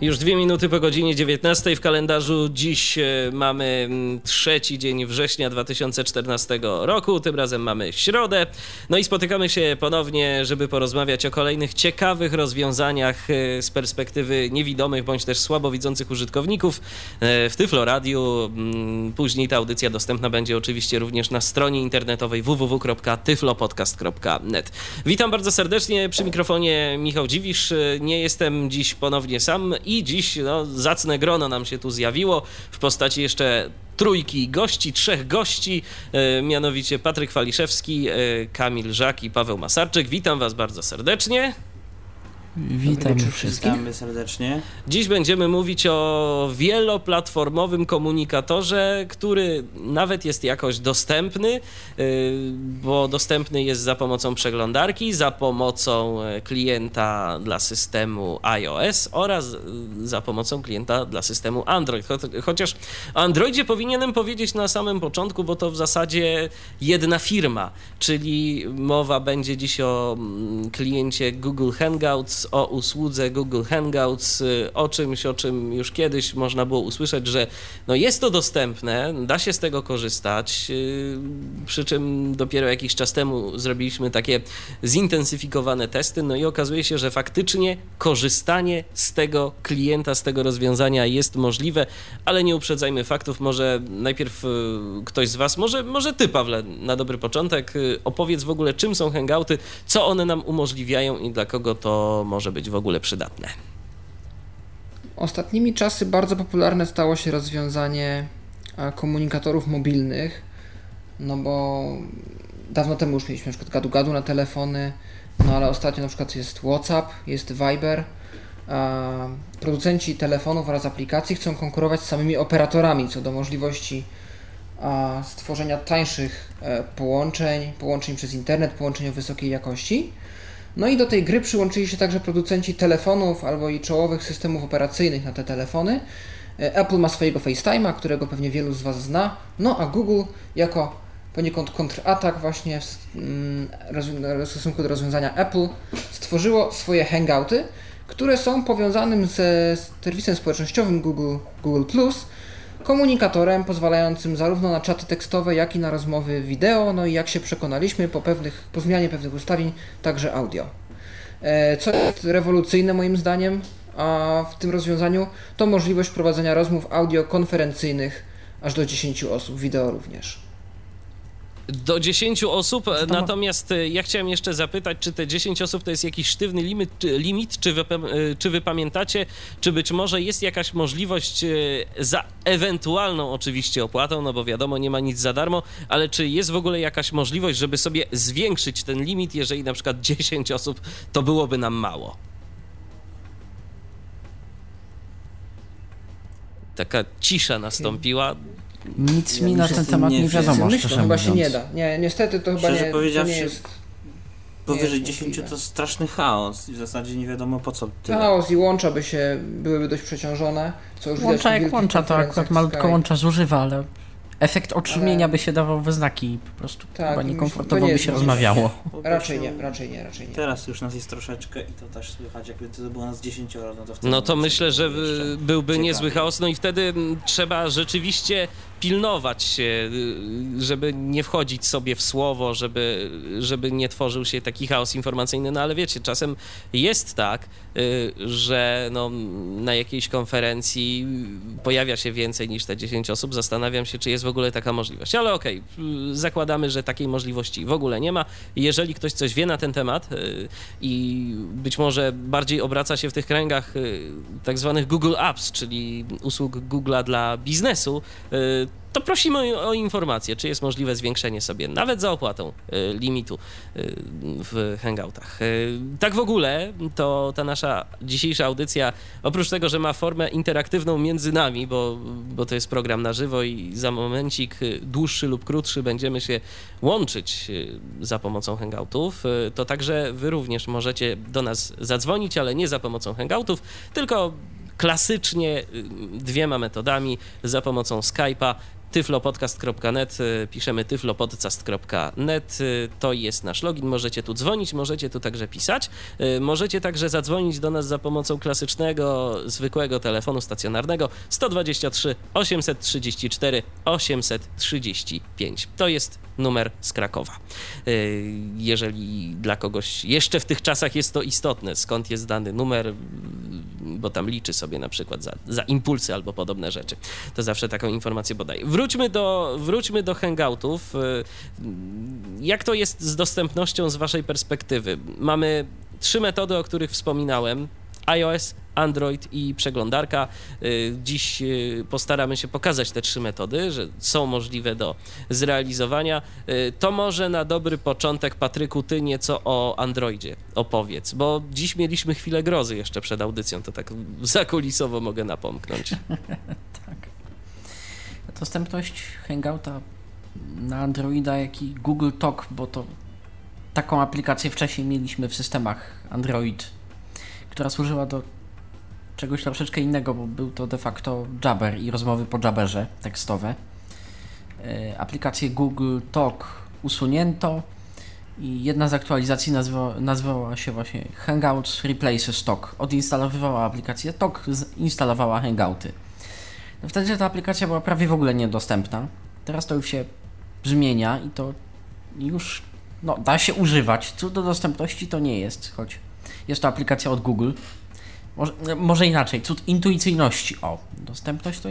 Już dwie minuty po godzinie 19 w kalendarzu. Dziś e, mamy mm, trzeci dzień września 2014 roku. Tym razem mamy środę. No i spotykamy się ponownie, żeby porozmawiać o kolejnych ciekawych rozwiązaniach e, z perspektywy niewidomych bądź też słabowidzących użytkowników e, w Tyflo Radio. Mm, później ta audycja dostępna będzie oczywiście również na stronie internetowej www.tyflopodcast.net. Witam bardzo serdecznie przy mikrofonie Michał Dziwisz. Nie jestem dziś ponownie sam i dziś no, zacne grono nam się tu zjawiło w postaci jeszcze trójki gości, trzech gości, e, mianowicie Patryk Waliszewski, e, Kamil Żak i Paweł Masarczyk. Witam Was bardzo serdecznie. Witam wszystkich. Witamy serdecznie. Dziś będziemy mówić o wieloplatformowym komunikatorze, który nawet jest jakoś dostępny, yy, bo dostępny jest za pomocą przeglądarki, za pomocą e, klienta dla systemu iOS oraz za pomocą klienta dla systemu Android. Chociaż o Androidzie powinienem powiedzieć na samym początku, bo to w zasadzie jedna firma, czyli mowa będzie dziś o mm, kliencie Google Hangouts, o usłudze Google Hangouts, y, o czymś, o czym już kiedyś można było usłyszeć, że no jest to dostępne, da się z tego korzystać, y, przy czym dopiero jakiś czas temu zrobiliśmy takie zintensyfikowane testy, no i okazuje się, że faktycznie korzystanie z tego klienta, z tego rozwiązania jest możliwe, ale nie uprzedzajmy faktów, może najpierw y, ktoś z Was, może, może Ty Pawle, na dobry początek, opowiedz w ogóle czym są hangouty, co one nam umożliwiają i dla kogo to może być w ogóle przydatne. Ostatnimi czasy bardzo popularne stało się rozwiązanie komunikatorów mobilnych, no bo dawno temu już mieliśmy przykład gadu-gadu na telefony, no ale ostatnio na przykład jest WhatsApp, jest Viber. Producenci telefonów oraz aplikacji chcą konkurować z samymi operatorami co do możliwości stworzenia tańszych e, połączeń, połączeń przez internet, połączeń o wysokiej jakości. No i do tej gry przyłączyli się także producenci telefonów albo i czołowych systemów operacyjnych na te telefony. E, Apple ma swojego FaceTime'a, którego pewnie wielu z Was zna, no a Google jako poniekąd kontratak właśnie mm, w stosunku do rozwiązania Apple stworzyło swoje hangouty, które są powiązanym ze serwisem społecznościowym Google, Google Plus, komunikatorem pozwalającym zarówno na czaty tekstowe, jak i na rozmowy wideo, no i jak się przekonaliśmy po, pewnych, po zmianie pewnych ustawień, także audio. E, co jest rewolucyjne moim zdaniem a w tym rozwiązaniu, to możliwość prowadzenia rozmów audio konferencyjnych aż do 10 osób, wideo również do 10 osób, natomiast e, ja chciałem jeszcze zapytać, czy te 10 osób to jest jakiś sztywny limit, limit czy, wy, e, czy wy pamiętacie, czy być może jest jakaś możliwość e, za ewentualną oczywiście opłatą, no bo wiadomo, nie ma nic za darmo, ale czy jest w ogóle jakaś możliwość, żeby sobie zwiększyć ten limit, jeżeli na przykład 10 osób to byłoby nam mało? Taka cisza nastąpiła. Nic ja mi na ten temat nie, nie wiadomo, myślę, szczerze Chyba się nie da. Nie, niestety to chyba nie, to nie jest... Powyżej 10 to straszny chaos i w zasadzie nie wiadomo po co tyle. Chaos i łącza by się, byłyby dość przeciążone, co już Łącza jak łącza, to akurat malutko łącza zużywa, ale efekt odszumienia Ale... by się dawał we znaki po prostu tak, chyba niekomfortowo by się rozmawiało. Raczej nie, raczej nie, raczej nie. Teraz już nas jest troszeczkę i to też słychać, jakby to było nas 10 no to No to myślę, że byłby ciekawie. niezły chaos, no i wtedy trzeba rzeczywiście pilnować się, żeby nie wchodzić sobie w słowo, żeby, żeby nie tworzył się taki chaos informacyjny, no ale wiecie, czasem jest tak, y, że no, na jakiejś konferencji pojawia się więcej niż te 10 osób, zastanawiam się, czy jest w ogóle taka możliwość, ale okej, okay, zakładamy, że takiej możliwości w ogóle nie ma. Jeżeli ktoś coś wie na ten temat y, i być może bardziej obraca się w tych kręgach y, tak zwanych Google Apps, czyli usług Google'a dla biznesu, to prosimy o, informację, czy jest możliwe zwiększenie sobie, nawet za opłatą, limitu w Hangoutach. Tak w ogóle, to ta nasza dzisiejsza audycja, oprócz tego, że ma formę interaktywną między nami, bo, bo to jest program na żywo i za momencik dłuższy lub krótszy będziemy się łączyć za pomocą Hangoutów, to także wy również możecie do nas zadzwonić, ale nie za pomocą Hangoutów, tylko klasycznie dwiema metodami za pomocą Skype'a tyflopodcast.net, y, piszemy tyflopodcast.net, y, to jest nasz login, możecie tu dzwonić, możecie tu także pisać, y, możecie także zadzwonić do nas za pomocą klasycznego, zwykłego telefonu stacjonarnego 123 834 835. To jest numer z Krakowa. Jeżeli dla kogoś jeszcze w tych czasach jest to istotne, skąd jest dany numer, bo tam liczy sobie na przykład za, za impulsy albo podobne rzeczy, to zawsze taką informację podaje wróćmy do, wróćmy do hangoutów. Y, jak to jest z dostępnością z Waszej perspektywy? Mamy trzy metody, o których wspominałem: iOS, Android i przeglądarka. Y, dziś y, postaramy się pokazać te trzy metody, że są możliwe do zrealizowania. To może na dobry początek, Patryku, ty nieco o Androidzie opowiedz, bo dziś mieliśmy chwilę grozy jeszcze przed audycją, to tak zakulisowo mogę napomknąć. tak. Dostępność Hangouta na Androida, jak i Google Talk, bo to taką aplikację wcześniej mieliśmy w systemach Android, która służyła do czegoś troszeczkę innego, bo był to de facto Jabber i rozmowy po Jabberze tekstowe. E, aplikację Google Talk usunięto i jedna z aktualizacji nazwa, nazwała się właśnie Hangouts Replaces Talk. Odinstalowywała aplikację Talk, instalowała Hangouty. No wtedy ta aplikacja była prawie w ogóle niedostępna. Teraz to już się zmienia i to już no, da się używać. Co do dostępności to nie jest, choć jest to aplikacja od Google. Może, może inaczej, cud intuicyjności. O, dostępność to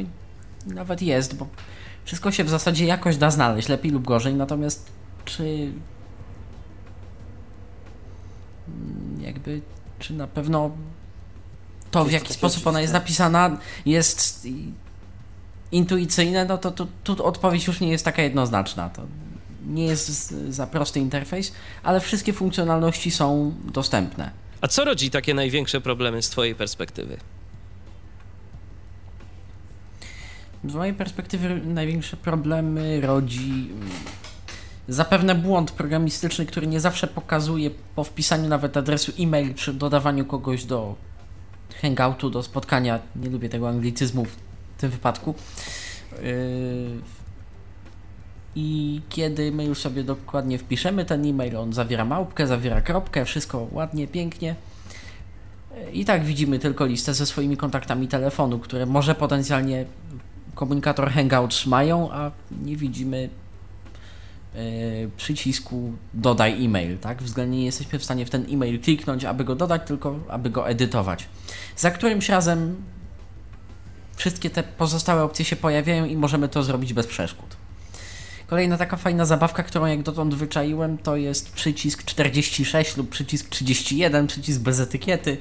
nawet jest, bo wszystko się w zasadzie jakoś da znaleźć, lepiej lub gorzej, natomiast czy jakby, czy na pewno to, w jaki sposób ona jest napisana, jest intuicyjne, no to tu, tu odpowiedź już nie jest taka jednoznaczna. To nie jest za prosty interfejs, ale wszystkie funkcjonalności są dostępne. A co rodzi takie największe problemy z Twojej perspektywy? Z mojej perspektywy największe problemy rodzi mm, zapewne błąd programistyczny, który nie zawsze pokazuje po wpisaniu nawet adresu e-mail czy dodawaniu kogoś do hangoutu, do spotkania. Nie lubię tego anglicyzmu w tym wypadku. Yy, I kiedy my już sobie dokładnie wpiszemy ten e-mail, on zawiera małpkę, zawiera kropkę, wszystko ładnie, pięknie. I tak widzimy tylko listę ze swoimi kontaktami telefonu, które może potencjalnie komunikator Hangouts mają, a nie widzimy yy, przycisku dodaj e-mail, tak? Względnie nie jesteśmy w stanie w ten e-mail kliknąć, aby go dodać, tylko aby go edytować. Za którymś razem wszystkie te pozostałe opcje się pojawiają i możemy to zrobić bez przeszkód. Kolejna taka fajna zabawka, którą jak dotąd wyczaiłem, to jest przycisk 46 lub przycisk 31, przycisk bez etykiety,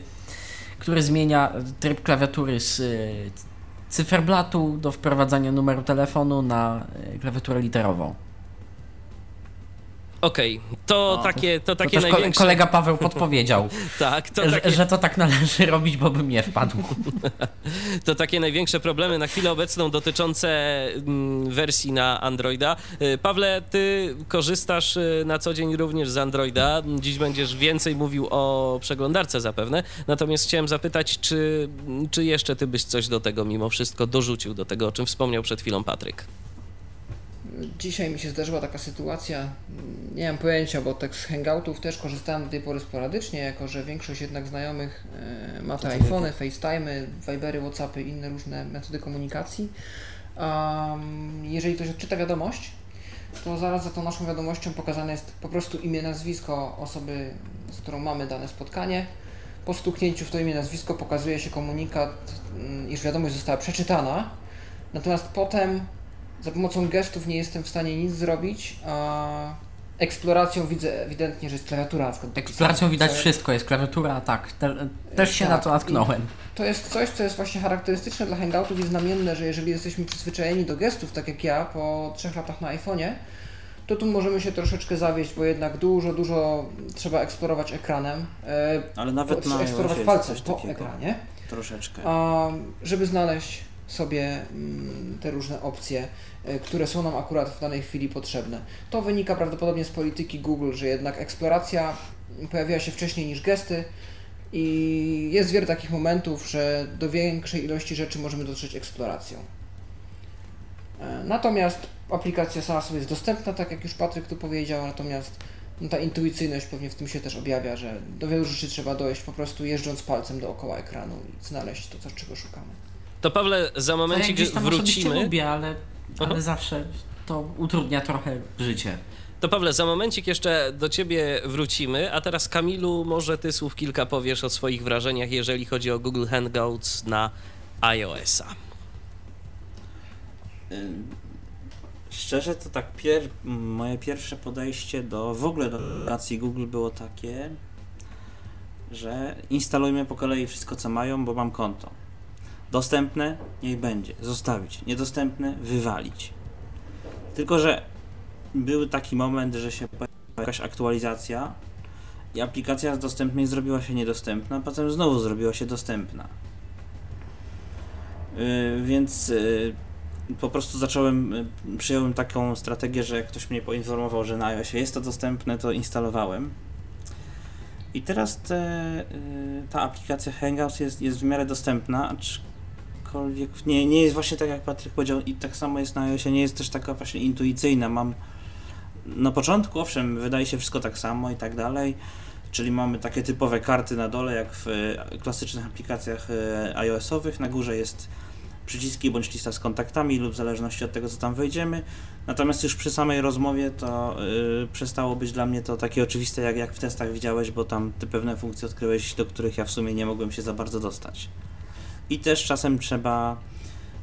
który zmienia tryb klawiatury z y, cyferblatu do wprowadzania numeru telefonu na y, klawiaturę literową. Okej, okay. to, takie, to takie to największe... kolega Paweł podpowiedział, tak, to że, że to tak należy robić, bo bym nie wpadł. to takie największe problemy na chwilę obecną dotyczące mm, wersji na Androida. Y, Pawle, ty korzystasz y, na co dzień również z Androida. Dziś będziesz więcej mówił o przeglądarce zapewne. Natomiast chciałem zapytać, czy, czy jeszcze ty byś coś do tego mimo wszystko dorzucił, do tego, o czym wspomniał przed chwilą Patryk? Dzisiaj mi się zdarzyła taka sytuacja, nie mam pojęcia, bo tak z hangoutów też korzystałem do tej pory sporadycznie, jako że większość jednak znajomych e, ma te iPhony, FaceTime, Vibery, Whatsappy i inne różne metody komunikacji. Um, jeżeli ktoś odczyta wiadomość, to zaraz za tą naszą wiadomością pokazane jest po prostu imię, nazwisko osoby, z którą mamy dane spotkanie. Po stuknięciu w to imię, nazwisko pokazuje się komunikat, mm, iż wiadomość została przeczytana. Natomiast potem za pomocą gestów nie jestem w stanie nic zrobić, a Eksploracją widzę ewidentnie, że jest klawiatura. Na przykład Eksploracją widać wszystko, jest klawiatura, tak. Te, też się tak. na to natknąłem. I to jest coś, co jest właśnie charakterystyczne dla hangoutów i znamienne, że jeżeli jesteśmy przyzwyczajeni do gestów, tak jak ja po trzech latach na iPhone'ie, to tu możemy się troszeczkę zawieść, bo jednak dużo, dużo trzeba eksplorować ekranem. E, Ale nawet na eksplorować palcem po ekranie, Troszeczkę. a, żeby znaleźć sobie mm, te różne opcje, e, które są nam akurat w danej chwili potrzebne. To wynika prawdopodobnie z polityki Google, że jednak eksploracja pojawiła się wcześniej niż gesty i jest wiele takich momentów, że do większej ilości rzeczy możemy dotrzeć eksploracją. E, Natomiast aplikacja sama sobie jest dostępna, tak jak już Patryk tu powiedział, natomiast no, ta intuicyjność pewnie w tym się też objawia, że do wielu rzeczy trzeba dojść po prostu jeżdżąc palcem dookoła ekranu i znaleźć to, czego szukamy. To Pawle, za ja momencik osobiście wrócimy. lubię, ale, ale Aha. zawsze to utrudnia trochę życie. To Pawle, za momencik jeszcze do ciebie wrócimy, a teraz Kamilu, może ty słów kilka powiesz o swoich wrażeniach, jeżeli chodzi o Google Hangouts na iOS-a. Szczerze to tak pier... moje pierwsze podejście do w ogóle do aplikacji Google było takie, że instalujmy po kolei wszystko co mają, bo mam konto. Dostępne niech będzie, zostawić. Niedostępne wywalić. Tylko, że był taki moment, że się pojawiła jakaś aktualizacja i aplikacja z dostępnej zrobiła się niedostępna, potem znowu zrobiła się dostępna. Yy, więc yy, po prostu zacząłem, y, przyjąłem taką strategię, że jak ktoś mnie poinformował, że na iOSie jest to dostępne, to instalowałem. I teraz te, y, ta aplikacja Hangouts jest, jest w miarę dostępna, aczkolwiek nie, nie jest właśnie tak jak Patryk powiedział i tak samo jest na iOSie, nie jest też taka właśnie intuicyjna. Mam na początku, owszem, wydaje się wszystko tak samo i tak dalej, czyli mamy takie typowe karty na dole, jak w y, klasycznych aplikacjach y, iOS-owych, na górze jest przyciski bądź lista z kontaktami lub w zależności od tego, co tam wejdziemy. Natomiast już przy samej rozmowie to yy, przestało być dla mnie to takie oczywiste, jak, jak w testach widziałeś, bo tam te pewne funkcje odkryłeś, do których ja w sumie nie mogłem się za bardzo dostać. I też czasem trzeba,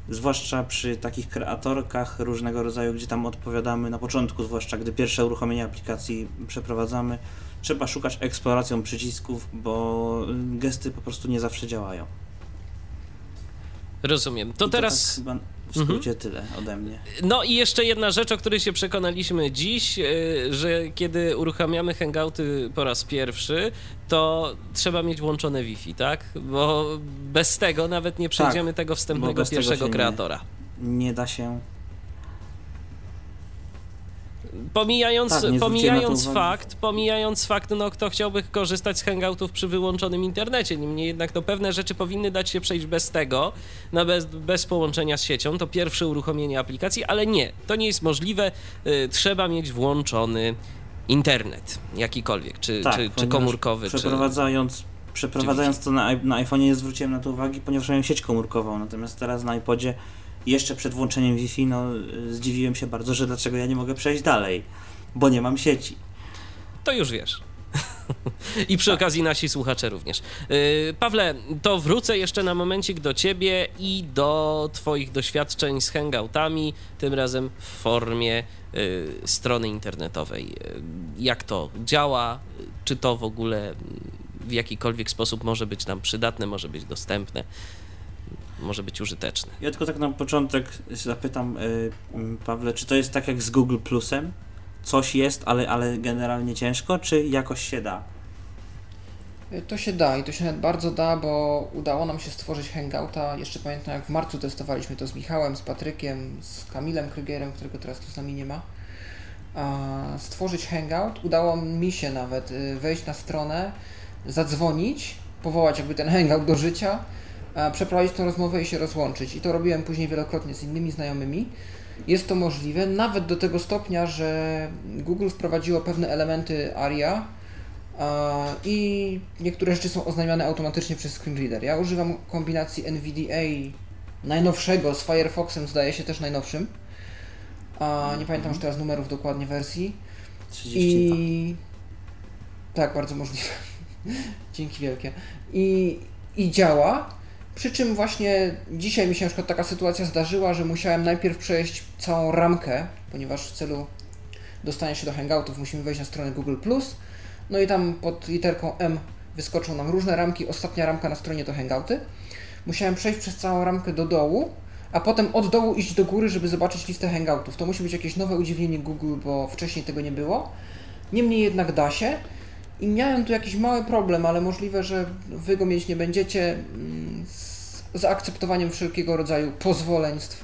zwłaszcza przy takich kreatorkach różnego rodzaju, gdzie tam odpowiadamy na początku, zwłaszcza gdy pierwsze uruchomienie aplikacji przeprowadzamy, trzeba szukać eksploracją przycisków, bo gesty po prostu nie zawsze działają. Rozumiem. To I teraz. tak chyba w skrócie tyle ode mnie. No i jeszcze jedna rzecz, o której się przekonaliśmy dziś, yy, że kiedy uruchamiamy hangouty po raz pierwszy, to trzeba mieć włączone Wi-Fi, tak? Bo bez tego nawet nie przejdziemy tego wstępnego Tak, tego pierwszego się nie- kreatora. Nie da się. Pomijając, Tak, pomijając fakt, pomijając fakt, no kto chciałby korzystać z hangoutów przy wyłączonym internecie, niemniej jednak no, pewne rzeczy powinny dać się przejść bez tego, no, bez, bez połączenia z siecią, to pierwsze uruchomienie aplikacji, ale nie, to nie jest możliwe, y, trzeba mieć włączony internet, jakikolwiek, czy, Tak, czy, czy komórkowy, czy... Przeprowadzając, przeprowadzając to na, na iPhone'ie nie zwróciłem na to uwagi, ponieważ miałem sieć komórkową, natomiast teraz na iPodzie jeszcze przed włączeniem Wi-Fi, no y, zdziwiłem się bardzo, że dlaczego ja nie mogę przejść dalej, bo nie mam sieci. To już wiesz. I przy okazji nasi słuchacze również. Yy, Pawle, to wrócę jeszcze na momencik do ciebie i do twoich doświadczeń z hangoutami, tym razem w formie yy, strony internetowej. Yy, Jak to działa? Czy to w ogóle w jakikolwiek sposób może być nam przydatne, może być dostępne, może być użyteczne? Ja tylko tak na początek zapytam, y, Pawle, czy to jest tak jak z Google Plusem? Coś jest, ale, ale generalnie ciężko, czy jakoś się da? Y, To się da i to się nawet bardzo da, bo udało nam się stworzyć Hangouta. Jeszcze pamiętam, jak w marcu testowaliśmy to z Michałem, z Patrykiem, z Kamilem Krygierem, którego teraz tu z nami nie ma. Stworzyć Hangout. Udało mi się nawet y, wejść na stronę, zadzwonić, powołać jakby ten Hangout do życia, przeprowadzić tą rozmowę i się rozłączyć. I to robiłem później wielokrotnie z innymi znajomymi. Jest to możliwe, nawet do tego stopnia, że Google wprowadziło pewne elementy ARIA, a, I niektóre rzeczy są oznajmiane automatycznie przez screenreader. Ja używam kombinacji NVDA najnowszego z Firefoxem, zdaje się też najnowszym. Nie pamiętam już teraz numerów dokładnie wersji. 32. I tak, bardzo możliwe. Dzięki wielkie. I, I działa. Przy czym właśnie dzisiaj mi się na taka sytuacja zdarzyła, że musiałem najpierw przejść całą ramkę, ponieważ w celu dostania się do Hangoutów, musimy wejść na stronę Google+. No i tam pod literką M wyskoczą nam różne ramki. Ostatnia ramka na stronie to Hangouty. Musiałem przejść przez całą ramkę do dołu, a potem od dołu iść do góry, żeby zobaczyć listę hangoutów. To musi być jakieś nowe udziwnienie Google, bo wcześniej tego nie było. Niemniej jednak da się. I miałem tu jakiś mały problem, ale możliwe, że wy go mieć nie będziecie mm, zaakceptowaniem wszelkiego rodzaju pozwoleństw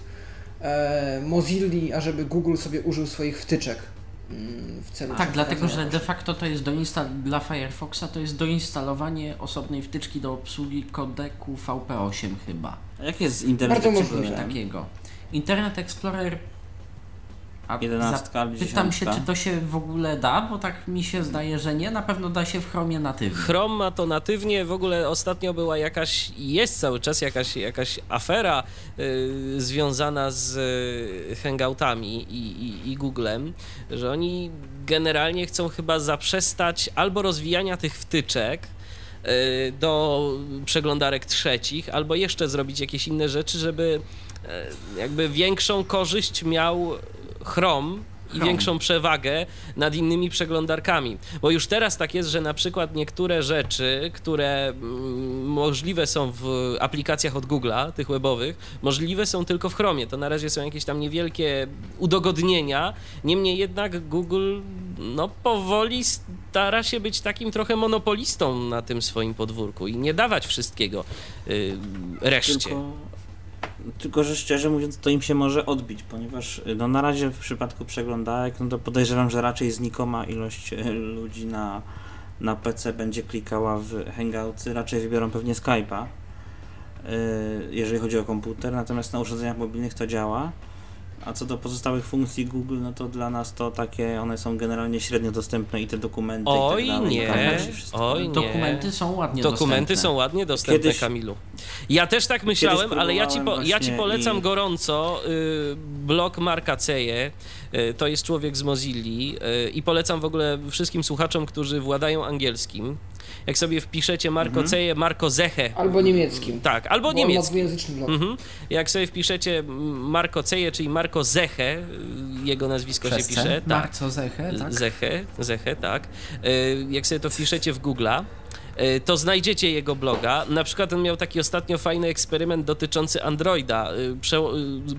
e, Mozilli, ażeby Google sobie użył swoich wtyczek mm, w celu Tak, dlatego że de facto to jest doinsta- dla Firefoxa to jest doinstalowanie osobnej wtyczki do obsługi kodeku VP8 chyba. A jak jest z Internet Bardzo Coś możliwe. Explorerem? takiego. Internet Explorer. A 11 albo Pytam się, 10. czy to się w ogóle da, bo tak mi się zdaje, że nie. Na pewno da się w Chromie natywnie. Chrome ma to natywnie. W ogóle ostatnio była jakaś, i jest cały czas jakaś, jakaś afera y, związana z y, hangoutami i, i, i Googlem, że oni generalnie chcą chyba zaprzestać albo rozwijania tych wtyczek y, do przeglądarek trzecich, albo jeszcze zrobić jakieś inne rzeczy, żeby y, jakby większą korzyść miał Chrome i większą przewagę nad innymi przeglądarkami. Bo już teraz tak jest, że na przykład niektóre rzeczy, które mm, możliwe są w aplikacjach od Google'a, tych webowych, możliwe są tylko w Chromie. To na razie są jakieś tam niewielkie udogodnienia. Niemniej jednak Google no, powoli stara się być takim trochę monopolistą na tym swoim podwórku i nie dawać wszystkiego y, reszcie. Tylko, tylko, że szczerze mówiąc, to im się może odbić, ponieważ y, no, na razie w przypadku przeglądarek, no to podejrzewam, że raczej znikoma ilość y, ludzi na, na PC będzie klikała w Hangoutsy, raczej wybiorą pewnie Skype'a, y, jeżeli chodzi o komputer, natomiast na urządzeniach mobilnych to działa. A co do pozostałych funkcji Google, no to dla nas to takie, one są generalnie średnio dostępne i te dokumenty Oj i tak dalej, nie, oj nie. Dokumenty są ładnie Dokumenty dostępne. są ładnie dostępne, Kiedyś- Kamilu. Ja też tak myślałem, ale ja ci, po, ja ci polecam i- gorąco y, blog Marka Ceje. Y, to jest człowiek z Mozilli y, i polecam w ogóle wszystkim słuchaczom, którzy władają angielskim. Jak sobie wpiszecie Marko Mhm. Ceje, Marko Zeche. Albo niemieckim. Tak, albo Bo niemieckim. Mhm. Jak sobie wpiszecie Marko Ceje, czyli Marko Zeche, y, jego nazwisko Przez się pisze. Tak. Marco Zeche, tak? Zeche, Zeche, tak. Y, Jak sobie to wpiszecie w Google'a, y, to znajdziecie jego bloga. Na przykład on miał taki ostatnio fajny eksperyment dotyczący Androida. Prze-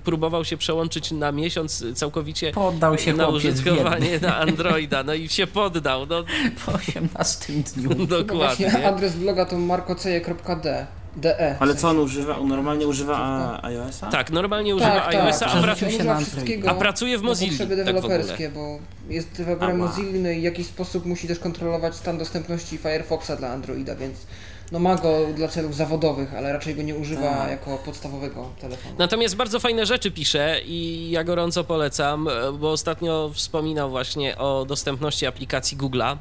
próbował się przełączyć na miesiąc całkowicie Poddał się na użytkowanie biedny na Androida. No i się poddał. No, po 18 dniu. No właśnie dokładnie. adres bloga to markoceje.de. DE. Ale co on używa? On normalnie używa a, iOS-a? Tak, normalnie używa tak, iOS-a, tak. a, Przerzucił pra- się na a pracuje w Mozilla. potrzeby Tak deweloperskie, bo jest deweloperem. Mozilla i w jakiś sposób musi też kontrolować stan dostępności Firefoxa dla Androida, więc no ma go dla celów zawodowych, ale raczej go nie używa Tak. jako podstawowego telefonu. Natomiast bardzo fajne rzeczy pisze i ja gorąco polecam, bo ostatnio wspominał właśnie o dostępności aplikacji Google'a.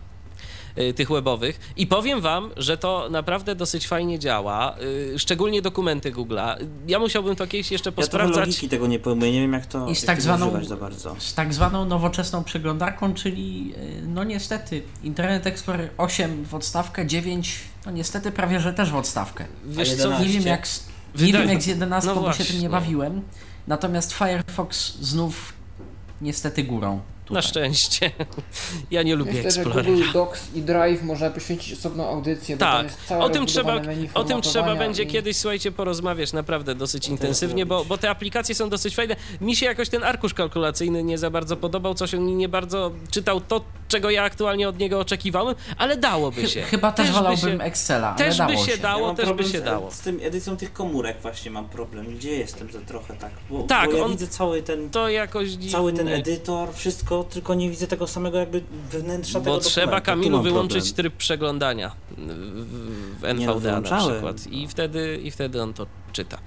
Y, tych webowych i powiem wam, że to naprawdę dosyć fajnie działa, y, szczególnie dokumenty Google'a. Ja musiałbym to kiedyś jeszcze Ja posprawdzać. logiki tego nie pojmuję, nie wiem jak to I z tak zwaną- używać za bardzo. Z tak zwaną nowoczesną przeglądarką, czyli y, no niestety Internet Explorer 8 w odstawkę, 9 no niestety prawie że też w odstawkę. Wiesz co, 11? Nie wiem jak, z- nie wiem jak z 11, No bo się tym nie właśnie. bawiłem. Natomiast Firefox znów niestety górą. Na Tutaj. szczęście. Ja nie lubię Myślę, że Explorera. Google Docs i Drive można poświęcić osobną audycję, Tak, o tym, trzeba, o tym trzeba będzie i- kiedyś, słuchajcie, porozmawiać naprawdę dosyć To intensywnie, bo, bo te aplikacje są dosyć fajne. Mi się jakoś ten arkusz kalkulacyjny nie za bardzo podobał, coś on mi nie bardzo czytał to, czego ja aktualnie od niego oczekiwałem, ale dałoby się. Chy- Chyba też, by wolałbym się- Excela, ale Też by dało się się. dało, mam też by się z, dało. Z tym edycją tych komórek właśnie mam problem. Gdzie jestem za trochę tak? Bo, Tak, bo ja on- widzę cały ten, To jakoś cały ten edytor, wszystko, tylko nie widzę tego samego jakby wnętrza tego Bo trzeba, Kamilu, wyłączyć problem. tryb przeglądania w, w no, NVDA na przykład i wtedy, i wtedy on to czyta.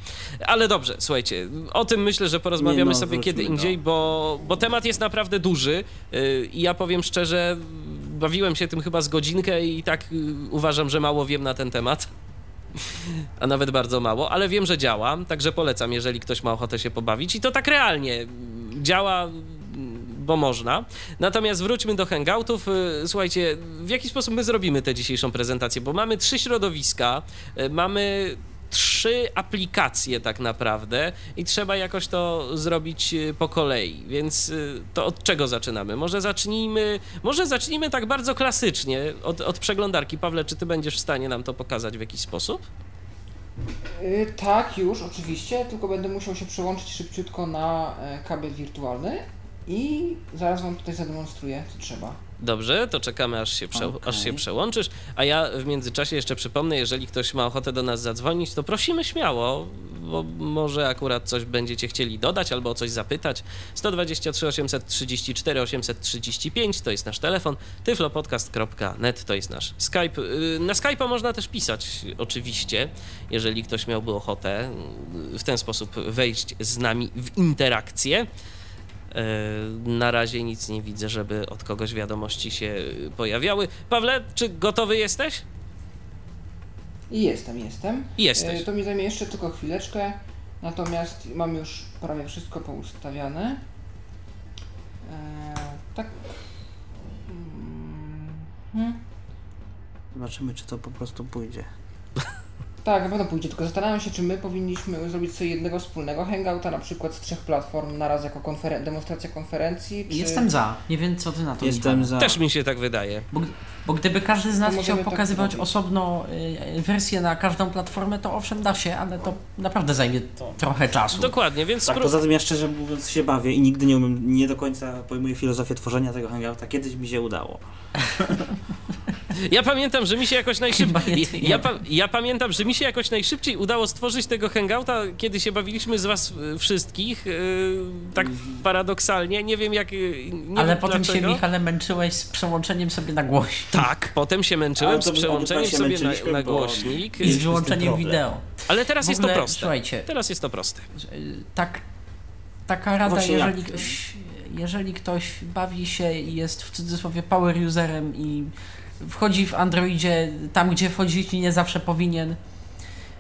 Ale dobrze, słuchajcie, o tym myślę, że porozmawiamy Nie no, sobie kiedy do- indziej, bo, bo temat jest naprawdę duży yy, i ja powiem szczerze, bawiłem się tym chyba z godzinkę i tak yy, uważam, że mało wiem na ten temat. A nawet bardzo mało, ale wiem, że działa, także polecam, jeżeli ktoś ma ochotę się pobawić. I to tak realnie działa, bo można. Natomiast wróćmy do hangoutów. Y, Słuchajcie, w jaki sposób my zrobimy tę dzisiejszą prezentację? Bo mamy trzy środowiska, y, mamy trz- trzy aplikacje tak naprawdę i trzeba jakoś to zrobić y, po kolei. Więc to od czego zaczynamy? Może zacznijmy, może zacznijmy tak bardzo klasycznie od, od przeglądarki. Pawle, czy ty będziesz w stanie nam to pokazać w jakiś sposób? Y, tak, już, oczywiście, tylko będę musiał się przełączyć szybciutko na e, kabel wirtualny i zaraz Wam tutaj zademonstruję, co trzeba. Dobrze, to czekamy aż się, prze, Okej. aż się przełączysz, a ja w międzyczasie jeszcze przypomnę, jeżeli ktoś ma ochotę do nas zadzwonić, to prosimy śmiało, bo może akurat coś będziecie chcieli dodać albo o coś zapytać. 123 834 835 to jest nasz telefon, tyflopodcast.net to jest nasz Skype. Y, Na Skype'a można też pisać oczywiście, jeżeli ktoś miałby ochotę w ten sposób wejść z nami w interakcję. E, Na razie nic nie widzę, żeby od kogoś wiadomości się pojawiały. Pawle, czy gotowy jesteś? Jestem, jestem. Jesteś. E, To mi zajmie jeszcze tylko chwileczkę, natomiast mam już prawie wszystko poustawiane. E, tak. Mm, hmm. Zobaczymy, czy to po prostu pójdzie. Tak, na pewno pójdzie, tylko zastanawiam się, czy my powinniśmy zrobić sobie jednego wspólnego hangouta, na przykład z trzech platform naraz jako konferen- demonstracja konferencji. Czy... Jestem za. Nie wiem, co ty na to Jestem za. Też mi się tak wydaje. Bo, bo gdyby każdy z nas To chciał tak pokazywać osobno y, wersję na każdą platformę, to owszem da się, ale to naprawdę zajmie trochę czasu. Dokładnie, więc Tak, poza tym ja szczerze mówiąc się bawię i nigdy nie umiem, nie do końca pojmuję filozofię tworzenia tego hangouta. Kiedyś mi się udało. ja pamiętam, że mi się jakoś najszybciej. Ja, pa- ja pamiętam, że mi się jakoś najszybciej udało stworzyć tego hangouta, kiedy się bawiliśmy z was y, wszystkich. y, Tak paradoksalnie. Nie wiem jak. y, Nie ale wiem potem dlaczego. się, Michale, męczyłeś z przełączeniem sobie na głośnik Tak, potem się męczyłem z przełączeniem się sobie na, na głośnik. i z wyłączeniem wideo. Ale teraz W jest ogóle, to proste. Słuchajcie, Teraz jest to proste. tak, taka rada, Właśnie jeżeli jak? ktoś, jeżeli ktoś bawi się i jest w cudzysłowie power userem i wchodzi w Androidzie tam, gdzie wchodzić nie zawsze powinien,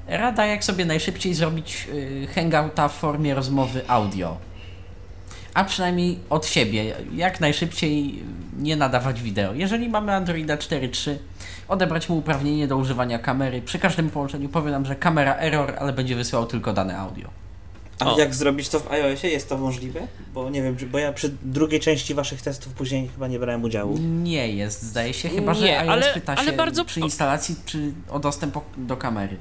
rada jak sobie najszybciej zrobić y, hangouta w formie rozmowy audio. A przynajmniej od siebie, jak najszybciej nie nadawać wideo. Jeżeli mamy Androida 4.3, odebrać mu uprawnienie do używania kamery. Przy każdym połączeniu powie nam, że kamera error, ale będzie wysyłał tylko dane audio. A O. jak zrobić to w iOSie? Jest to możliwe? Bo nie wiem, bo ja przy drugiej części waszych testów później chyba nie brałem udziału. Nie jest, zdaje się, chyba że Nie, iOS ale- pyta ale się bardzo- przy instalacji, czy o dostęp do kamery.